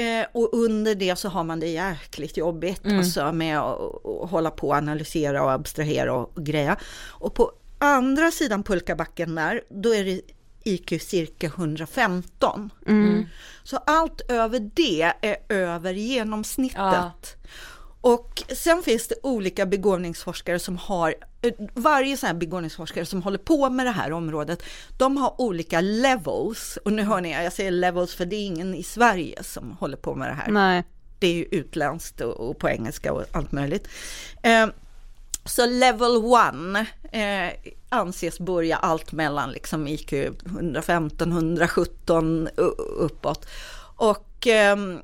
Eh, och under det så har man det jäkligt jobbigt alltså med att, hålla på och analysera och abstrahera och, och greja. Och på andra sidan pulkabacken där, då är det IQ cirka 115. Så allt över det är över genomsnittet. Ja. Och sen finns det olika begåvningsforskare som har, eh, varje sån här begåvningsforskare som håller på med det här området, de har olika levels. Och nu hör ni, jag säger levels för det är ingen i Sverige som håller på med det här. nej. Det är ju utländskt och, på engelska och allt möjligt. Eh, så level one eh, anses börja allt mellan liksom IQ 115, 117 u- uppåt. Och ehm,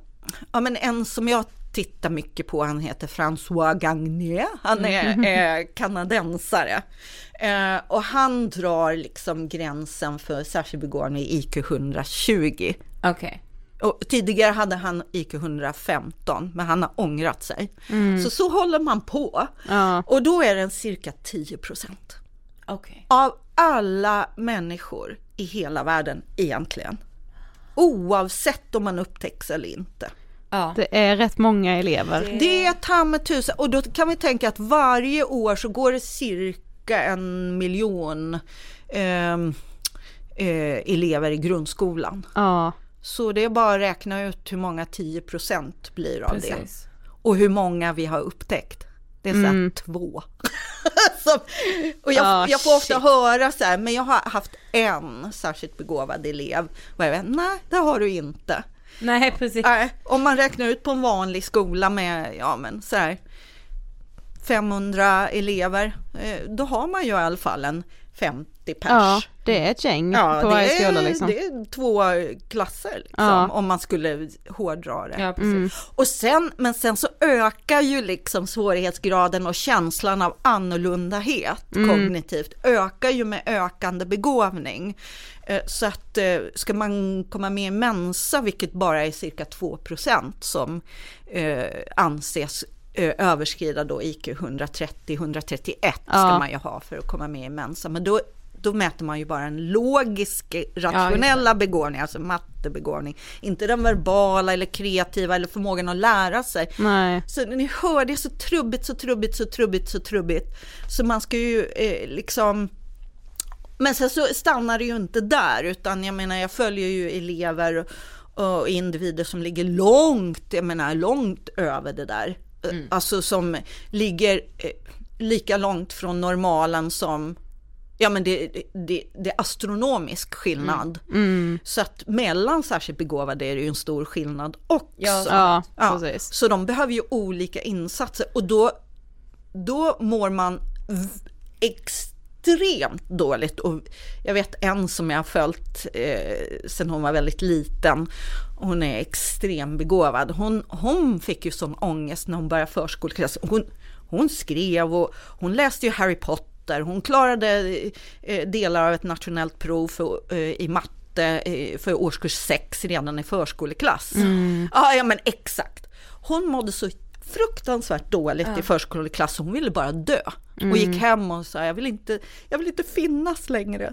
ja, men en som jag tittar mycket på, han heter François Gagné, han är eh, kanadensare. Eh, och han drar liksom gränsen för särskild begåvning i IQ 120. Okej. Och tidigare hade han IQ 115, men han har ångrat sig. Så så håller man på. Ja. Och då är den cirka 10 procent Okej. av alla människor i hela världen egentligen. Oavsett om man upptäcks eller inte. Ja. Det är rätt många elever. Det är ta med tusen. Och då kan vi tänka att varje år så går det cirka en miljon ehm, eh, elever i grundskolan. Ja. Så det är bara att räkna ut hur många 10 procent blir av det. Precis. Och hur många vi har upptäckt. Det är så här två. Som, och jag, Ah, jag får ofta shit. höra så här, men jag har haft en särskilt begåvad elev. Och jag vet, nej, det har du inte. Nej precis. Nej, om man räknar ut på en vanlig skola med, ja men så här 500 elever, eh, då har man ju i alla fall en 50 pers. ja, det är ett gäng Ja, på varje det, är, skola liksom. det är två klasser liksom, Ja. om man skulle hårdra det. Ja precis. Och sen, men sen så ökar ju liksom svårighetsgraden och känslan av annorlundahet kognitivt ökar ju med ökande begåvning. Eh, Så att eh, ska man komma med i Mensa, vilket bara är cirka 2% som eh, anses överskrida då IQ 130-131 ska Ja. man ju ha för att komma med i Mensa. Men då, då mäter man ju bara en logisk, rationella begåvning, alltså mattebegåvning. Inte den verbala eller kreativa eller förmågan att lära sig. Nej. Så ni hör, det är så trubbigt, så trubbigt, så trubbigt, så trubbigt. Så man ska ju eh, liksom... Men sen så stannar det ju inte där, utan jag menar, jag följer ju elever och, och individer som ligger långt, jag menar långt över det där. Eh, Alltså som ligger eh, lika långt från normalen som Ja men det, det, det, är astronomisk skillnad. Så att mellan särskilt begåvade är det ju en stor skillnad också. Ja, precis. Så de behöver ju olika insatser och då, då mår man v- extremt dåligt. Och jag vet en som jag har följt eh, sen hon var väldigt liten. Hon är extremt begåvad. Hon, hon fick ju sån ångest när hon började förskoleklass. Hon, hon skrev och hon läste ju Harry Potter. Hon klarade eh, delar av ett nationellt prov för, eh, i matte eh, för årskurs 6 redan i förskoleklass. Ja, ja, men exakt. Hon mådde så fruktansvärt dåligt i förskoleklass, hon ville bara dö. Och gick hem och sa, jag vill inte, jag vill inte finnas längre.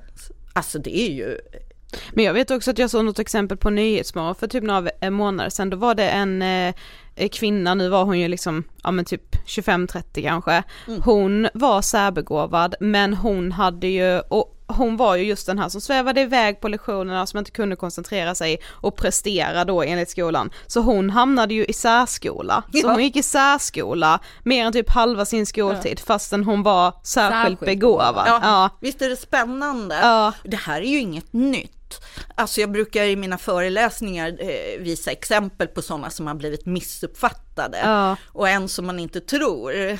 Alltså det är ju, Men jag vet också att jag såg något exempel på Nyhetsmorgon för typ några eh, månader sedan, då var det en eh, kvinna, nu var hon ju liksom, ja men typ 25-30 kanske, hon var särbegåvad men hon hade ju, och hon var ju just den här som svävade iväg på lektionerna, som inte kunde koncentrera sig och prestera då enligt skolan. Så hon hamnade ju i särskola. Så Ja. hon gick i särskola mer än typ halva sin skoltid fastän hon var särskilt Särskilt begåvad. ja, Ja. visst är det spännande? Ja. Det här är ju inget nytt. Alltså jag brukar i mina föreläsningar eh, visa exempel på sådana som har blivit missuppfattade. Ja. Och en som man inte tror, eh,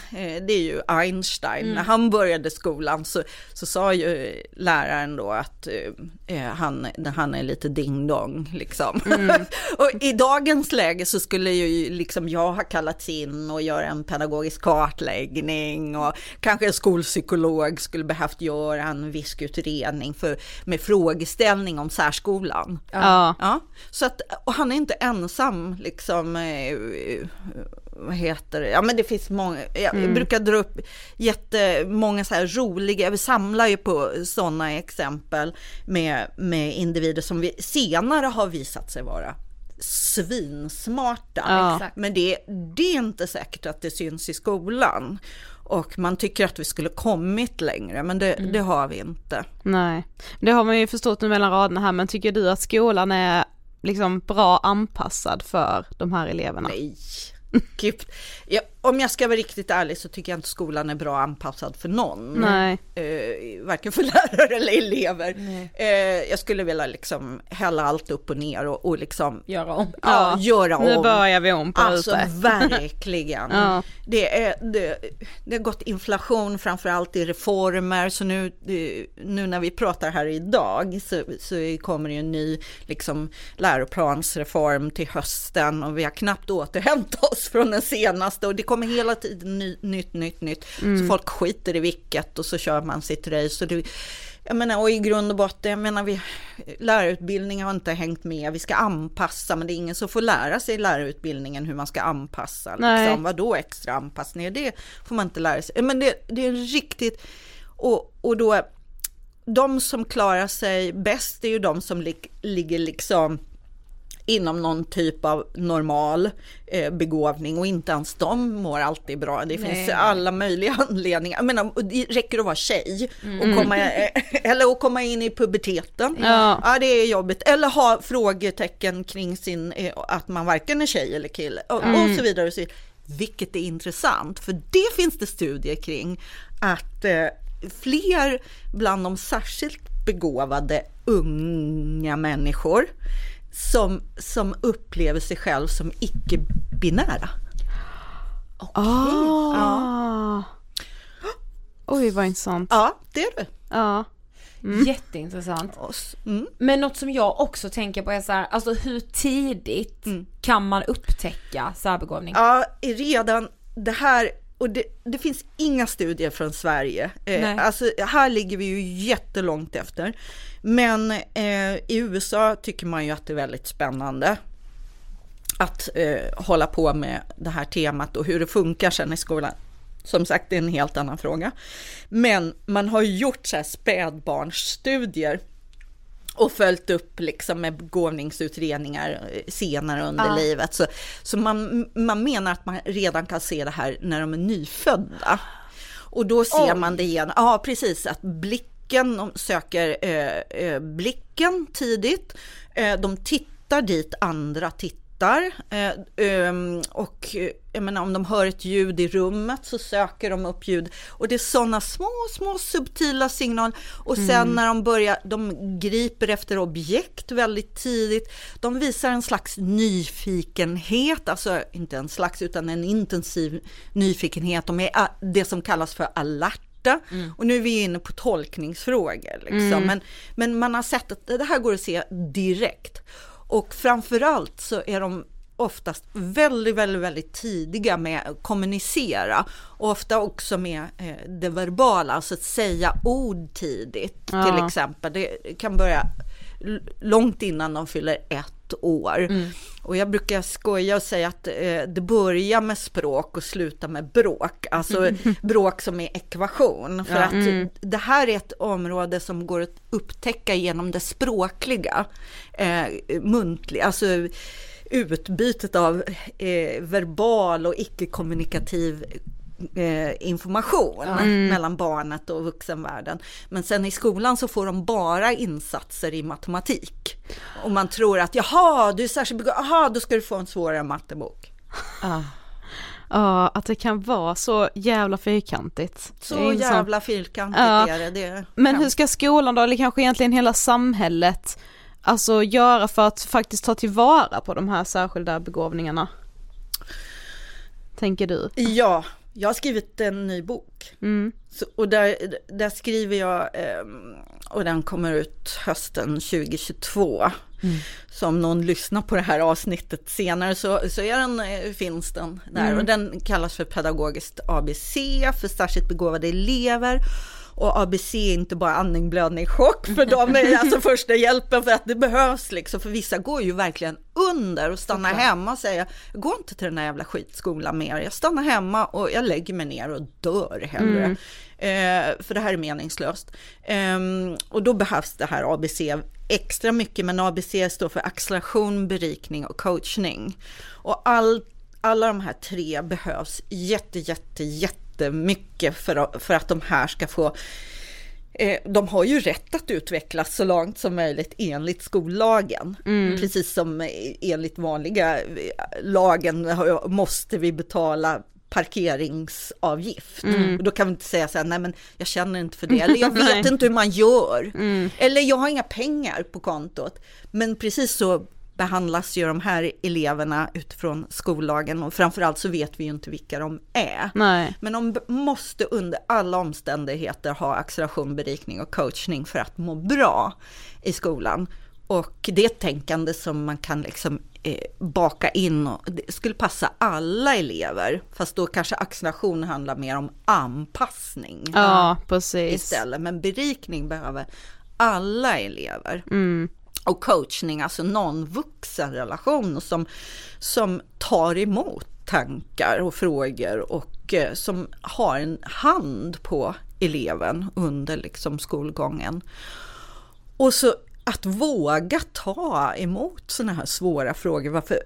det är ju Einstein. När han började skolan så, så sa ju läraren då att eh, han, han är lite ding-dong liksom. och i dagens läge så skulle ju liksom jag ha kallats in och göra en pedagogisk kartläggning och kanske en skolpsykolog skulle behövt göra en viss utredning för, med frågeställning om särskolan. Ja. Ja, så att, och han är inte ensam liksom, eh, vad heter det, ja men det finns många, jag Mm. brukar dra upp jättemånga så här roliga, vi samlar ju på sådana exempel med, med individer som vi senare har visat sig vara svinsmarta. Ja. Men det, det är inte säkert att det syns i skolan. Och man tycker att vi skulle kommit längre, men det, det har vi inte. Nej, det har man ju förstått nu mellan raderna här, men tycker du att skolan är liksom bra anpassad för de här eleverna? Nej, gud. Jag, om jag ska vara riktigt ärlig så tycker jag inte skolan är bra anpassad för någon. Nej. Eh, varken för lärare eller elever. Eh, jag skulle vilja liksom hälla allt upp och ner och, och liksom Göra om. ja, göra om. Nu börjar vi om på Alltså ute. verkligen. Ja. det, är, det, det har gått inflation framförallt i reformer så nu, nu när vi pratar här idag så, så kommer det en ny liksom, läroplansreform till hösten och vi har knappt återhämtat oss från den senaste och det kommer hela tiden ny, nytt, nytt, nytt. Så folk skiter i vilket och så kör man sitt race. Och det, jag menar, och i grund och botten, jag menar, vi, lärarutbildningen har inte hängt med. Vi ska anpassa, men det är ingen som får lära sig i lärarutbildningen hur man ska anpassa. Nej. Liksom. Vadå extra anpassning? Det får man inte lära sig. Men det, det är riktigt, och, och då, de som klarar sig bäst är ju de som lig, ligger liksom inom någon typ av normal eh, begåvning och inte ens de mår alltid bra. Det finns alla möjliga anledningar. Jag menar, det räcker att vara tjej och komma, eh, eller att komma in i puberteten. Ja. det är jobbigt. Eller ha frågetecken kring sin, eh, att man varken är tjej eller kille och, och så vidare. Och så vidare. Vilket är intressant, för det finns det studier kring att eh, fler bland de särskilt begåvade unga människor som, som upplever sig själv som icke-binära. Ah. Oj vad intressant. Ja, det är det. Ja. Jätteintressant. Oss. Mm. Men något som jag också tänker på är så här, alltså hur tidigt kan man upptäcka särbegåvning? Ja, redan det här, och det, det finns inga studier från Sverige. Eh, alltså, här ligger vi ju jättelångt efter. Men eh, i USA tycker man ju att det är väldigt spännande att eh, hålla på med det här temat och hur det funkar sen i skolan. Som sagt, det är en helt annan fråga. Men man har ju gjort så här spädbarnsstudier och följt upp liksom med begåvningsutredningar eh, senare under Ja. livet. Så, så man, man menar att man redan kan se det här när de är nyfödda. Och då ser Oj. man det igen, ja precis, att blicken, de söker eh, eh, blicken tidigt, eh, de tittar dit andra tittar. Eh, ehm, och eh, jag menar, om de hör ett ljud i rummet så söker de upp ljud. Och det är sådana små, små subtila signaler. Och sen när de börjar, de griper efter objekt väldigt tidigt. De visar en slags nyfikenhet, alltså inte en slags utan en intensiv nyfikenhet. De är ah, det som kallas för alerta. Och nu är vi inne på tolkningsfrågor. Liksom. Men, men man har sett att det här går att se direkt. Och framförallt så är de oftast väldigt, väldigt, väldigt tidiga med att kommunicera och ofta också med eh, det verbala, alltså att säga ord tidigt till Ja. exempel. Det kan börja långt innan de fyller ett år. Och jag brukar skoja och säga att eh, det börjar med språk och slutar med bråk, alltså bråk som är ekvation. För att det här är ett område som går att upptäcka genom det språkliga, eh, muntliga, alltså utbytet av eh, verbal och icke-kommunikativ eh, information mellan barnet och vuxenvärlden. Men sen i skolan så får de bara insatser i matematik. Och man tror att jaha, du är särskilt begåvad, jaha, då ska du få en svårare mattebok. Ja, att det kan vara så jävla fyrkantigt. Så jävla fyrkantigt Ja. är det. det är Men hur ska skolan då, eller kanske egentligen hela samhället, alltså göra för att faktiskt ta tillvara på de här särskilda begåvningarna? Tänker du? Ja, jag har skrivit en ny bok. Mm. Så, och där, där skriver jag, ehm, och den kommer ut hösten 2022. Så om någon lyssnar på det här avsnittet senare så, så är den, eh, finns den där. Och den kallas för pedagogiskt ABC, för särskilt begåvade elever. Och ABC är inte bara andning, blödning, chock för dem är alltså första hjälpen för att det behövs liksom. För vissa går ju verkligen under och stannar hemma och säger jag går inte till den här jävla skitskolan mer. Jag stannar hemma och jag lägger mig ner och dör hellre. Eh, för det här är meningslöst. Ehm, och då behövs det här ABC extra mycket, men ABC står för acceleration, berikning och coachning. Och all, alla de här tre behövs jätte, jätte, jättemycket för, för att de här ska få Eh, de har ju rätt att utvecklas så långt som möjligt enligt skollagen. Precis som enligt vanliga eh, lagen måste vi betala parkeringsavgift. Och då kan vi inte säga så här, nej men jag känner inte för det, eller jag vet inte hur man gör, eller jag har inga pengar på kontot. Men precis så behandlas ju de här eleverna utifrån skollagen och framförallt så vet vi ju inte vilka de är. Nej. Men de måste under alla omständigheter ha acceleration, berikning och coachning för att må bra i skolan. Och det är ett tänkande som man kan liksom eh, baka in och det skulle passa alla elever. Fast då kanske acceleration handlar mer om anpassning Ja, precis. istället. Men berikning behöver alla elever. Mm. Och coachning, alltså någon vuxenrelation som, som tar emot tankar och frågor och eh, som har en hand på eleven under liksom skolgången. Och så att våga ta emot sådana här svåra frågor. Varför,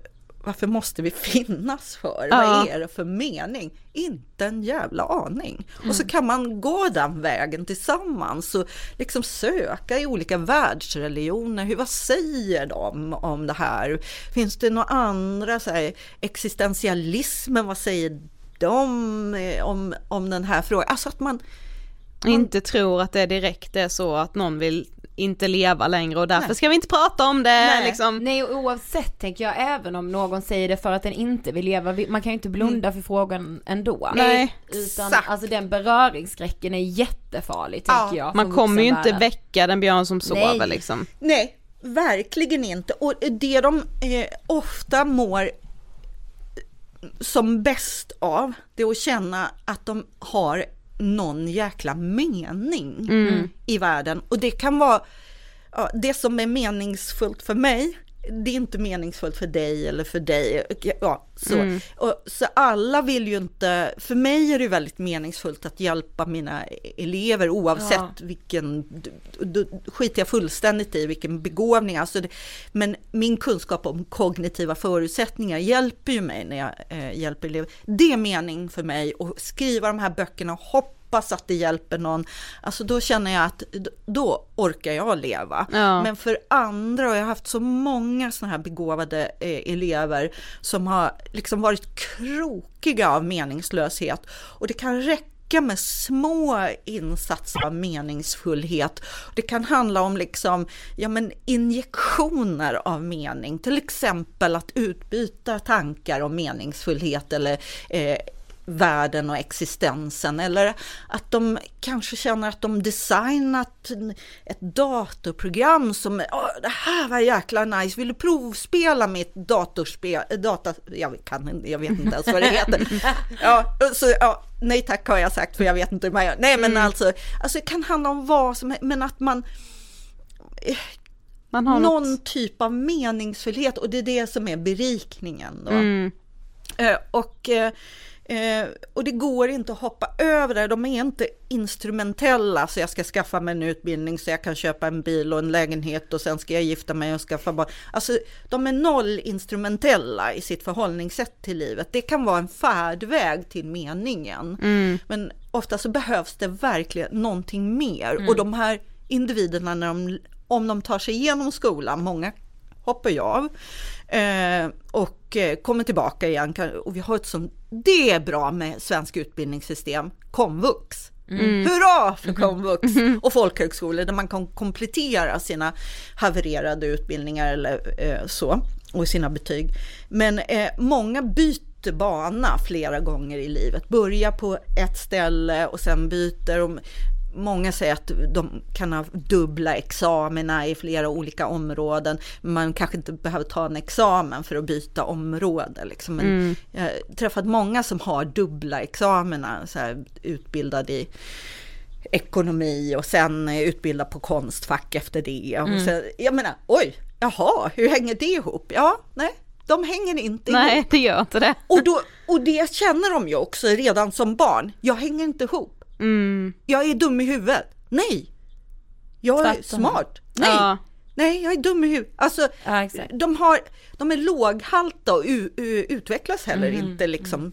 varför måste vi finnas för? Ja. Vad är det för mening? Inte en jävla aning. Och så kan man gå den vägen tillsammans och liksom söka i olika världsreligioner. Hur, vad säger de om det här? Finns det några andra, så här, existentialismen, vad säger de eh, om, om den här frågan? Alltså att man Inte tror att det direkt är så att någon vill inte leva längre och därför Nej. ska vi inte prata om det Nej. liksom. Nej oavsett tänker jag även om någon säger det för att den inte vill leva, man kan ju inte blunda för frågan ändå. Nej. Utan Exakt. alltså den beröringsskräcken är jättefarlig Ja, tänker jag. Man kommer ju inte väcka den björn som sover Nej. liksom. Nej, verkligen inte. Och det de eh, ofta mår som bäst av, det är att känna att de har någon jäkla mening i världen. Och det kan vara, ja, det som är meningsfullt för mig, det är inte meningsfullt för dig eller för dig. Ja, så. Och, så alla vill ju inte, för mig är det väldigt meningsfullt att hjälpa mina elever oavsett Ja. vilken, då skiter jag fullständigt i vilken begåvning, alltså det, men min kunskap om kognitiva förutsättningar hjälper ju mig när jag eh, hjälper elever. Det är mening för mig att skriva de här böckerna och hoppas att det hjälper någon. Alltså då känner jag att då orkar jag leva. Ja. Men för andra, och jag har haft så många sådana här begåvade eh, elever som har liksom varit krokiga av meningslöshet och det kan räcka med små insatser av meningsfullhet. Det kan handla om liksom, ja men injektioner av mening, till exempel att utbyta tankar om meningsfullhet eller eh, världen och existensen eller att de kanske känner att de designat ett datorprogram som, Åh, det här var jäkla nice, vill du provspela mitt datorspel, eh, data, jag, kan, jag vet inte ens vad det heter. Ja, så, ja, nej tack har jag sagt för jag vet inte hur man gör. Nej men alltså, alltså det kan handla om vad som helst, men att man Man har någon något, typ av meningsfullhet och det är det som är berikningen. Då. mm, Eh, och, eh, och det går inte att hoppa över det, de är inte instrumentella så jag ska skaffa mig en utbildning så jag kan köpa en bil och en lägenhet och sen ska jag gifta mig och skaffa barn. Alltså de är noll instrumentella i sitt förhållningssätt till livet. Det kan vara en färdväg till meningen. Men ofta så behövs det verkligen någonting mer och de här individerna när de, om de tar sig igenom skolan, många hoppar ju av eh, och eh, kommer tillbaka igen. Och vi har ett sånt, det är bra med svensk utbildningssystem, komvux. Hurra för komvux och folkhögskolor där man kan komplettera sina havererade utbildningar eller eh, så och sina betyg. Men eh, många byter bana flera gånger i livet, börjar på ett ställe och sen byter. Och Många säger att de kan ha dubbla examina i flera olika områden. Man kanske inte behöver ta en examen för att byta område. Liksom. Men Jag har träffat många som har dubbla examina, så här, utbildad i ekonomi och sen utbildad på konstfack efter det. Och sen, jag menar, oj, jaha, hur hänger det ihop? Ja, nej, de hänger inte ihop. nej det gör inte det. Och, då, och det känner de ju också redan som barn. Jag hänger inte ihop. Mm, Jag är dum i huvudet. Nej. Jag är Tvärtom. smart. Nej. Ja. Nej, jag är dum i huvudet. Alltså, Ja, de, har, de är låghalta och utvecklas heller Mm, inte liksom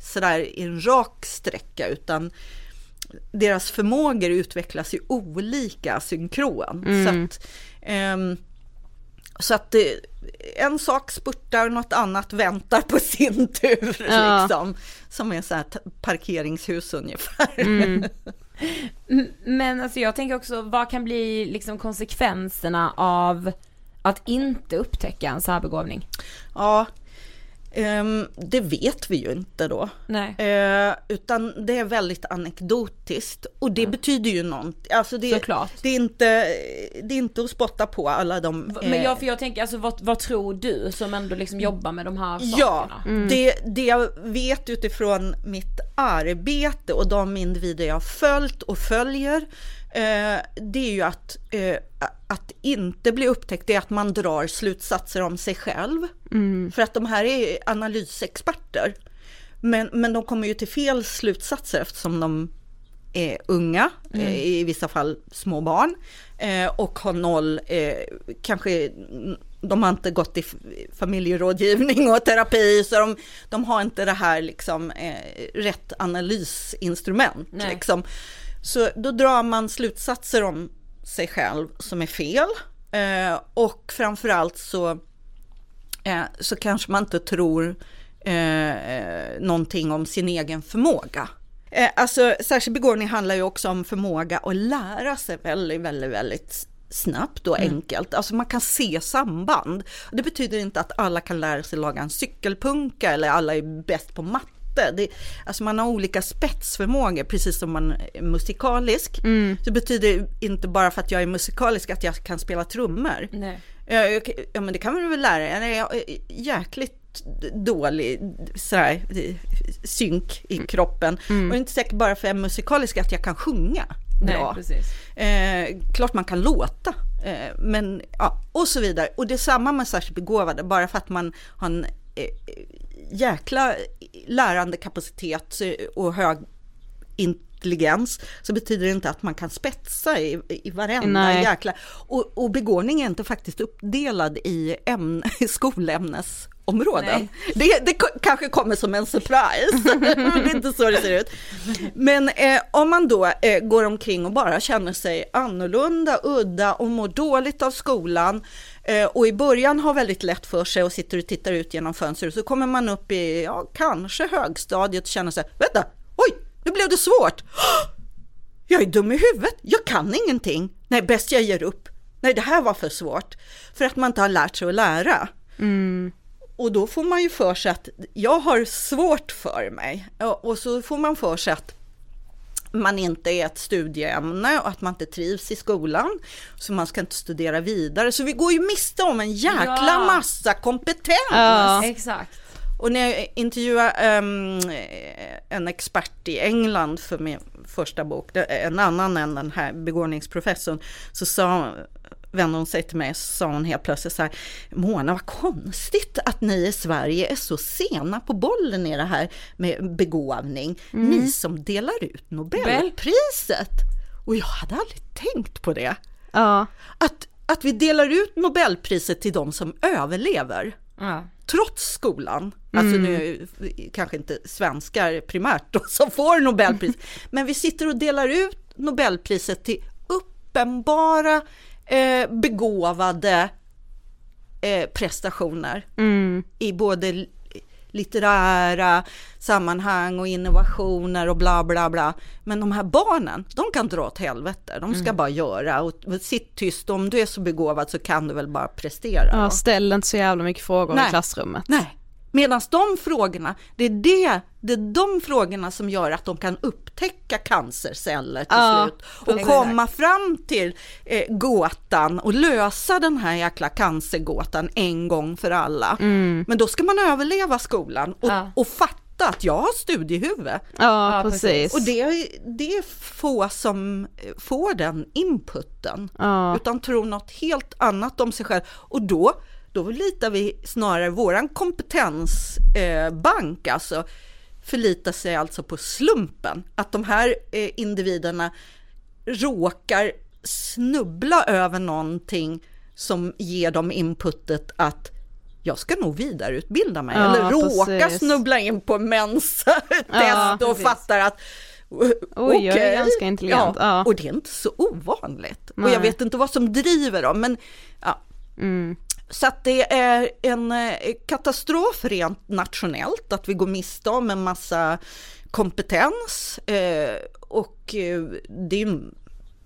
sådär i en rak sträcka utan deras förmågor utvecklas ju olika synkron. Mm. Så att, ehm, så att det, en sak spurtar, något annat väntar på sin tur. Ja. Liksom, som är så här parkeringshus ungefär. Mm. Men alltså jag tänker också, vad kan bli liksom konsekvenserna av att inte upptäcka en särbegåvning? Ja, det vet vi ju inte då. Nej. Eh, utan det är väldigt anekdotiskt och det betyder ju någonting. Alltså det, Såklart. det, är inte, det är inte att spotta på alla de... Men eh, jag, för jag tänker, alltså vad, vad tror du som ändå liksom jobbar med de här Ja, sakerna? det, det jag vet utifrån mitt arbete och de individer jag har följt och följer, eh, det är ju att, eh, att inte bli upptäckt, det är att man drar slutsatser om sig själv. För att de här är analysexperter. Men, men de kommer ju till fel slutsatser eftersom de är unga, eh, i vissa fall små barn, eh, och har noll, eh, kanske de har inte gått i familjerådgivning och terapi, så de, de har inte det här liksom eh, rätt analysinstrument. Liksom. Så då drar man slutsatser om sig själv som är fel. Eh, och framförallt så, eh, så kanske man inte tror eh, någonting om sin egen förmåga. Eh, alltså särskild begåvning handlar ju också om förmåga att lära sig väldigt, väldigt, väldigt snabbt och enkelt. Alltså man kan se samband. Det betyder inte att alla kan lära sig laga en cykelpunka eller alla är bäst på matte. Det, alltså man har olika spetsförmågor, precis som man är musikalisk. Så det betyder inte bara för att jag är musikalisk att jag kan spela trummor. Nej. Ja, jag- ja men det kan man väl lära dig. Jag är jäkligt dålig sådär, synk i kroppen. Och det är inte säkert bara för att jag är musikalisk att jag kan sjunga bra. Eh, klart man kan låta, eh, men ja, och så vidare. Och det är samma med särskilt begåvade, bara för att man har en eh, jäkla lärandekapacitet och hög intelligens så betyder det inte att man kan spetsa i, i varenda Nej. jäkla... Och, och begåvning är inte faktiskt uppdelad i ämne, skolämnesområden. Det, det kanske kommer som en surprise, det är inte så det ser ut. Men eh, om man då eh, går omkring och bara känner sig annorlunda, udda och mår dåligt av skolan och i början har väldigt lätt för sig och sitter och tittar ut genom fönstret så kommer man upp i, ja, kanske högstadiet och känner sig, vänta, oj, nu blev det svårt. Jag är dum i huvudet, jag kan ingenting. Nej, bäst jag ger upp. Nej, det här var för svårt. För att man inte har lärt sig att lära. Och då får man ju för sig att jag har svårt för mig. Och och så får man för sig att man inte är ett studieämne och att man inte trivs i skolan. Så man ska inte studera vidare. Så vi går ju miste om en jäkla Ja. massa kompetens. Ja. Exakt. Och när jag intervjuade ehm, en expert i England för min första bok, en annan än den här begåvningsprofessorn, så sa, vände hon sig till mig och sa hon helt plötsligt så här, Mona vad konstigt att ni i Sverige är så sena på bollen i det här med begåvning. Ni som delar ut Nobelpriset. Och jag hade aldrig tänkt på det. Ja. Att, att vi delar ut Nobelpriset till de som överlever Ja. trots skolan, alltså nu är det kanske inte svenskar primärt då, som får Nobelpris, men vi sitter och delar ut Nobelpriset till uppenbara eh, begåvade eh, prestationer i både li- litterära sammanhang och innovationer och bla bla bla. Men de här barnen, de kan dra åt helvete. De ska bara göra och sitt tyst. Om du är så begåvad så kan du väl bara prestera. ja, ställ inte så jävla mycket frågor Nej. i klassrummet. Nej, medan de frågorna, det är, det, det är de frågorna som gör att de kan upptäcka cancerceller till Ja, slut och precis. komma fram till eh, gåtan och lösa den här jäkla cancergåtan en gång för alla. Men då ska man överleva skolan och, Ja. och fatta att jag har studiehuvud. Ja, Ja, precis. Och det, är- det är få som eh, får den inputen, Ja. utan tror något helt annat om sig själv. Och då, då litar vi snarare våran kompetensbank, eh, bank, alltså, förlitar sig alltså på slumpen. Att de här eh, individerna råkar snubbla över någonting som ger dem inputet att jag ska nog vidareutbilda mig. Ja, Eller råka precis. snubbla in på mensa-test Ja, och precis. fattar att Oj, jag är ganska intelligent, ja. Och det är inte så ovanligt. Och Nej. jag vet inte vad som driver dem, men ja. Så att det är en eh, katastrof rent nationellt att vi går miste om en massa kompetens eh, och eh, det är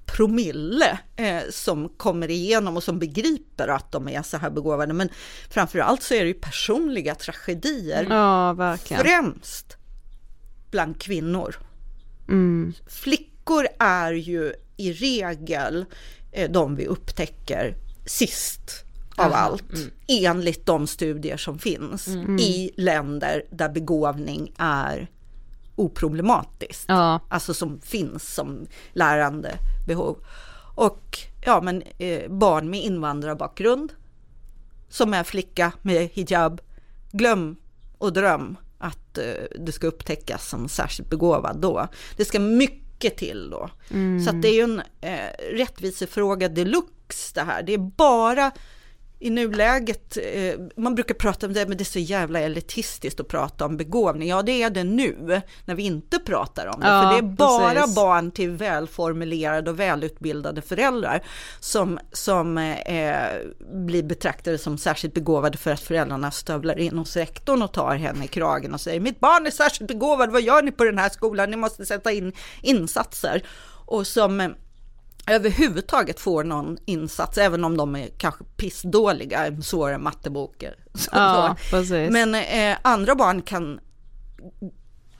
promille som kommer igenom och som begriper att de är så här begåvade. Men framför allt så är det ju personliga tragedier. Ja, verkligen. Främst bland kvinnor. Mm. Flickor är ju i regel de vi upptäcker sist av allt, mm. enligt de studier som finns i länder där begåvning är oproblematiskt. Ja. Alltså som finns som lärande behov. Och ja, men eh, barn med invandrarbakgrund som är flicka med hijab, glöm och dröm att eh, det ska upptäckas som särskilt begåvad då. Det ska mycket till då. Så att det är ju en eh, rättvisefråga deluxe det här. Det är bara i nuläget, eh, man brukar prata om det, men det är så jävla elitistiskt att prata om begåvning. Ja, det är det nu, när vi inte pratar om det. Ja, för det är bara precis. barn till välformulerade och välutbildade föräldrar som, som eh, blir betraktade som särskilt begåvade för att föräldrarna stövlar in hos rektorn och tar henne i kragen och säger mitt barn är särskilt begåvad, vad gör ni på den här skolan? Ni måste sätta in insatser. Och som eh, överhuvudtaget får någon insats, även om de är kanske pissdåliga, mattebok. Så- Ja. Men eh, andra barn kan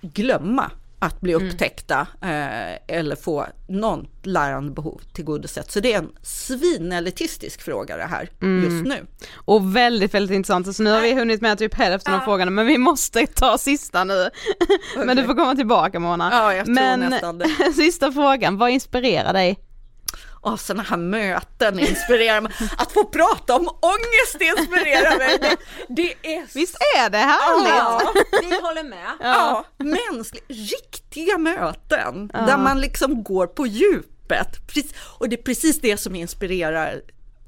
glömma att bli upptäckta eh, eller få någon lärandebehov tillgodosett. Så det är en svinelitistisk fråga det här just nu. Och väldigt, väldigt intressant. Så nu har vi hunnit med typ hälften av frågorna men vi måste ta sista nu. men du får komma tillbaka Mona. Ja, jag tror men nästan det. sista frågan, vad inspirerar dig? Och sådana här möten inspirerar mig. Att få prata om ångest inspirerar mig. Det, det är Visst är det härligt? Ja. Vi håller med. Ja, mänskliga, riktiga möten där man liksom går på djupet. Precis- Och det är precis det som inspirerar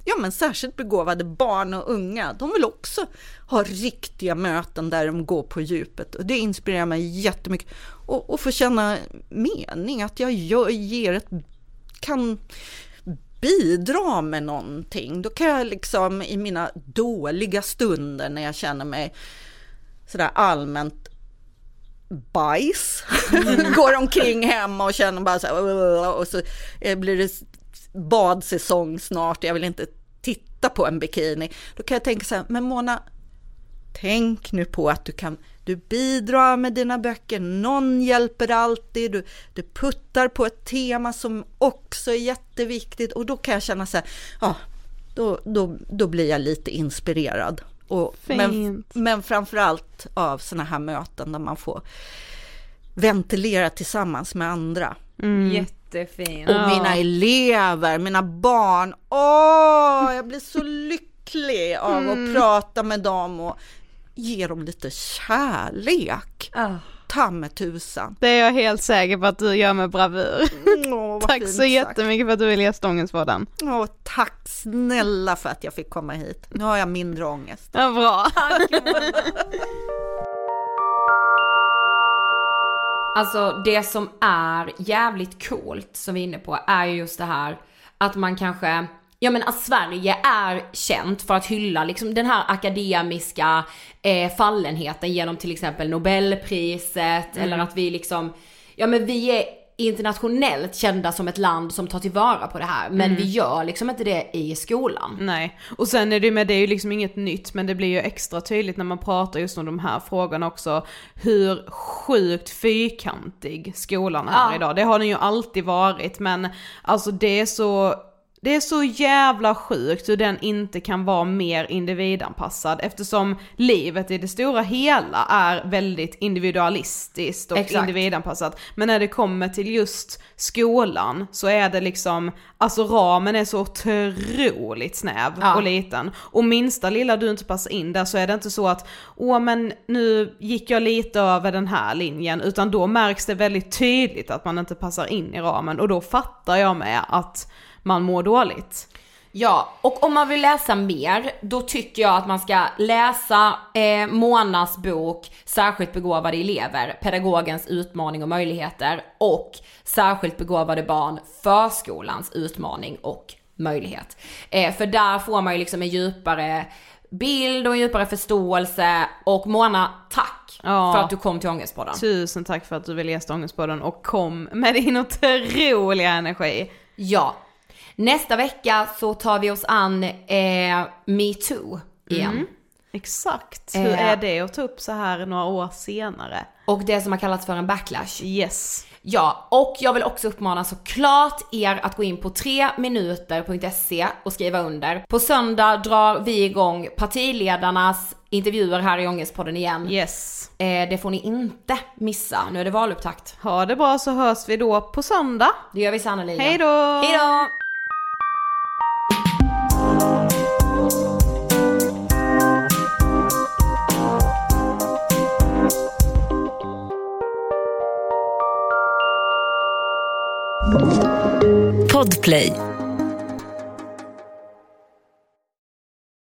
ja, men särskilt begåvade barn och unga. De vill också ha riktiga möten där de går på djupet och det inspirerar mig jättemycket. Och, och få känna mening, att jag gör, ger ett, kan bidra med någonting. Då kan jag liksom i mina dåliga stunder när jag känner mig sådär allmänt bajs. Går omkring hemma och känner bara så här, och så eh, blir det badsäsong snart, jag vill inte titta på en bikini. Då kan jag tänka så här, men Mona, tänk nu på att du kan, du bidrar med dina böcker, någon hjälper alltid, du, du puttar på ett tema som också är jätteviktigt och då kan jag känna så här, ja, då, då, då blir jag lite inspirerad. Och, men, Fint. men framförallt av sådana här möten där man får ventilera tillsammans med andra. Jättefint. Och mina elever, mina barn. Åh, jag blir så lycklig av att prata med dem och ge dem lite kärlek. Ah. Ta med tusan. Det är jag helt säker på att du gör med bravur. Vad Tack så sagt. jättemycket för att du ville gästa Ångestpodden. Åh, tack snälla för att jag fick komma hit. Nu har jag mindre ångest. Ja, bra. Alltså det som är jävligt coolt som vi är inne på är ju just det här att man kanske, ja men att Sverige är känt för att hylla liksom den här akademiska eh, fallenheten genom till exempel Nobelpriset eller att vi liksom, ja men vi är internationellt kända som ett land som tar tillvara på det här men vi gör liksom inte det i skolan. Nej, och sen är det ju med, det är ju liksom inget nytt men det blir ju extra tydligt när man pratar just om de här frågorna också, hur sjukt fyrkantig skolan är Ja. idag. Det har den ju alltid varit men alltså det är så det är så jävla sjukt hur den inte kan vara mer individanpassad eftersom livet i det stora hela är väldigt individualistiskt och Exakt. individanpassat. Men när det kommer till just skolan så är det liksom, alltså ramen är så otroligt snäv Ja. och liten. Och minsta lilla du inte passar in där så är det inte så att, åh men nu gick jag lite över den här linjen, utan då märks det väldigt tydligt att man inte passar in i ramen och då fattar jag med att man mår dåligt. Ja, och om man vill läsa mer, då tycker jag att man ska läsa eh, Monas bok Särskilt begåvade elever, pedagogens utmaning och möjligheter och Särskilt begåvade barn, förskolans utmaning och möjlighet. Eh, för där får man ju liksom en djupare bild och en djupare förståelse och Mona, tack Ja. för att du kom till Ångestpodden. Tusen tack för att du ville gästa Ångestpodden och kom med din otroliga energi. Ja. Nästa vecka så tar vi oss an eh, metoo igen. Exakt, hur Eh. är det att ta upp så här några år senare? Och det som har kallats för en backlash. Yes. Ja, och jag vill också uppmana såklart er att gå in på 3minuter.se och skriva under. På söndag drar vi igång partiledarnas intervjuer här i Ångestpodden igen. Yes. Eh, det får ni inte missa. Nu är det valupptakt. Ha det bra så hörs vi då på söndag. Det gör vi sannerligen. Hej då! Hej då! Podplay.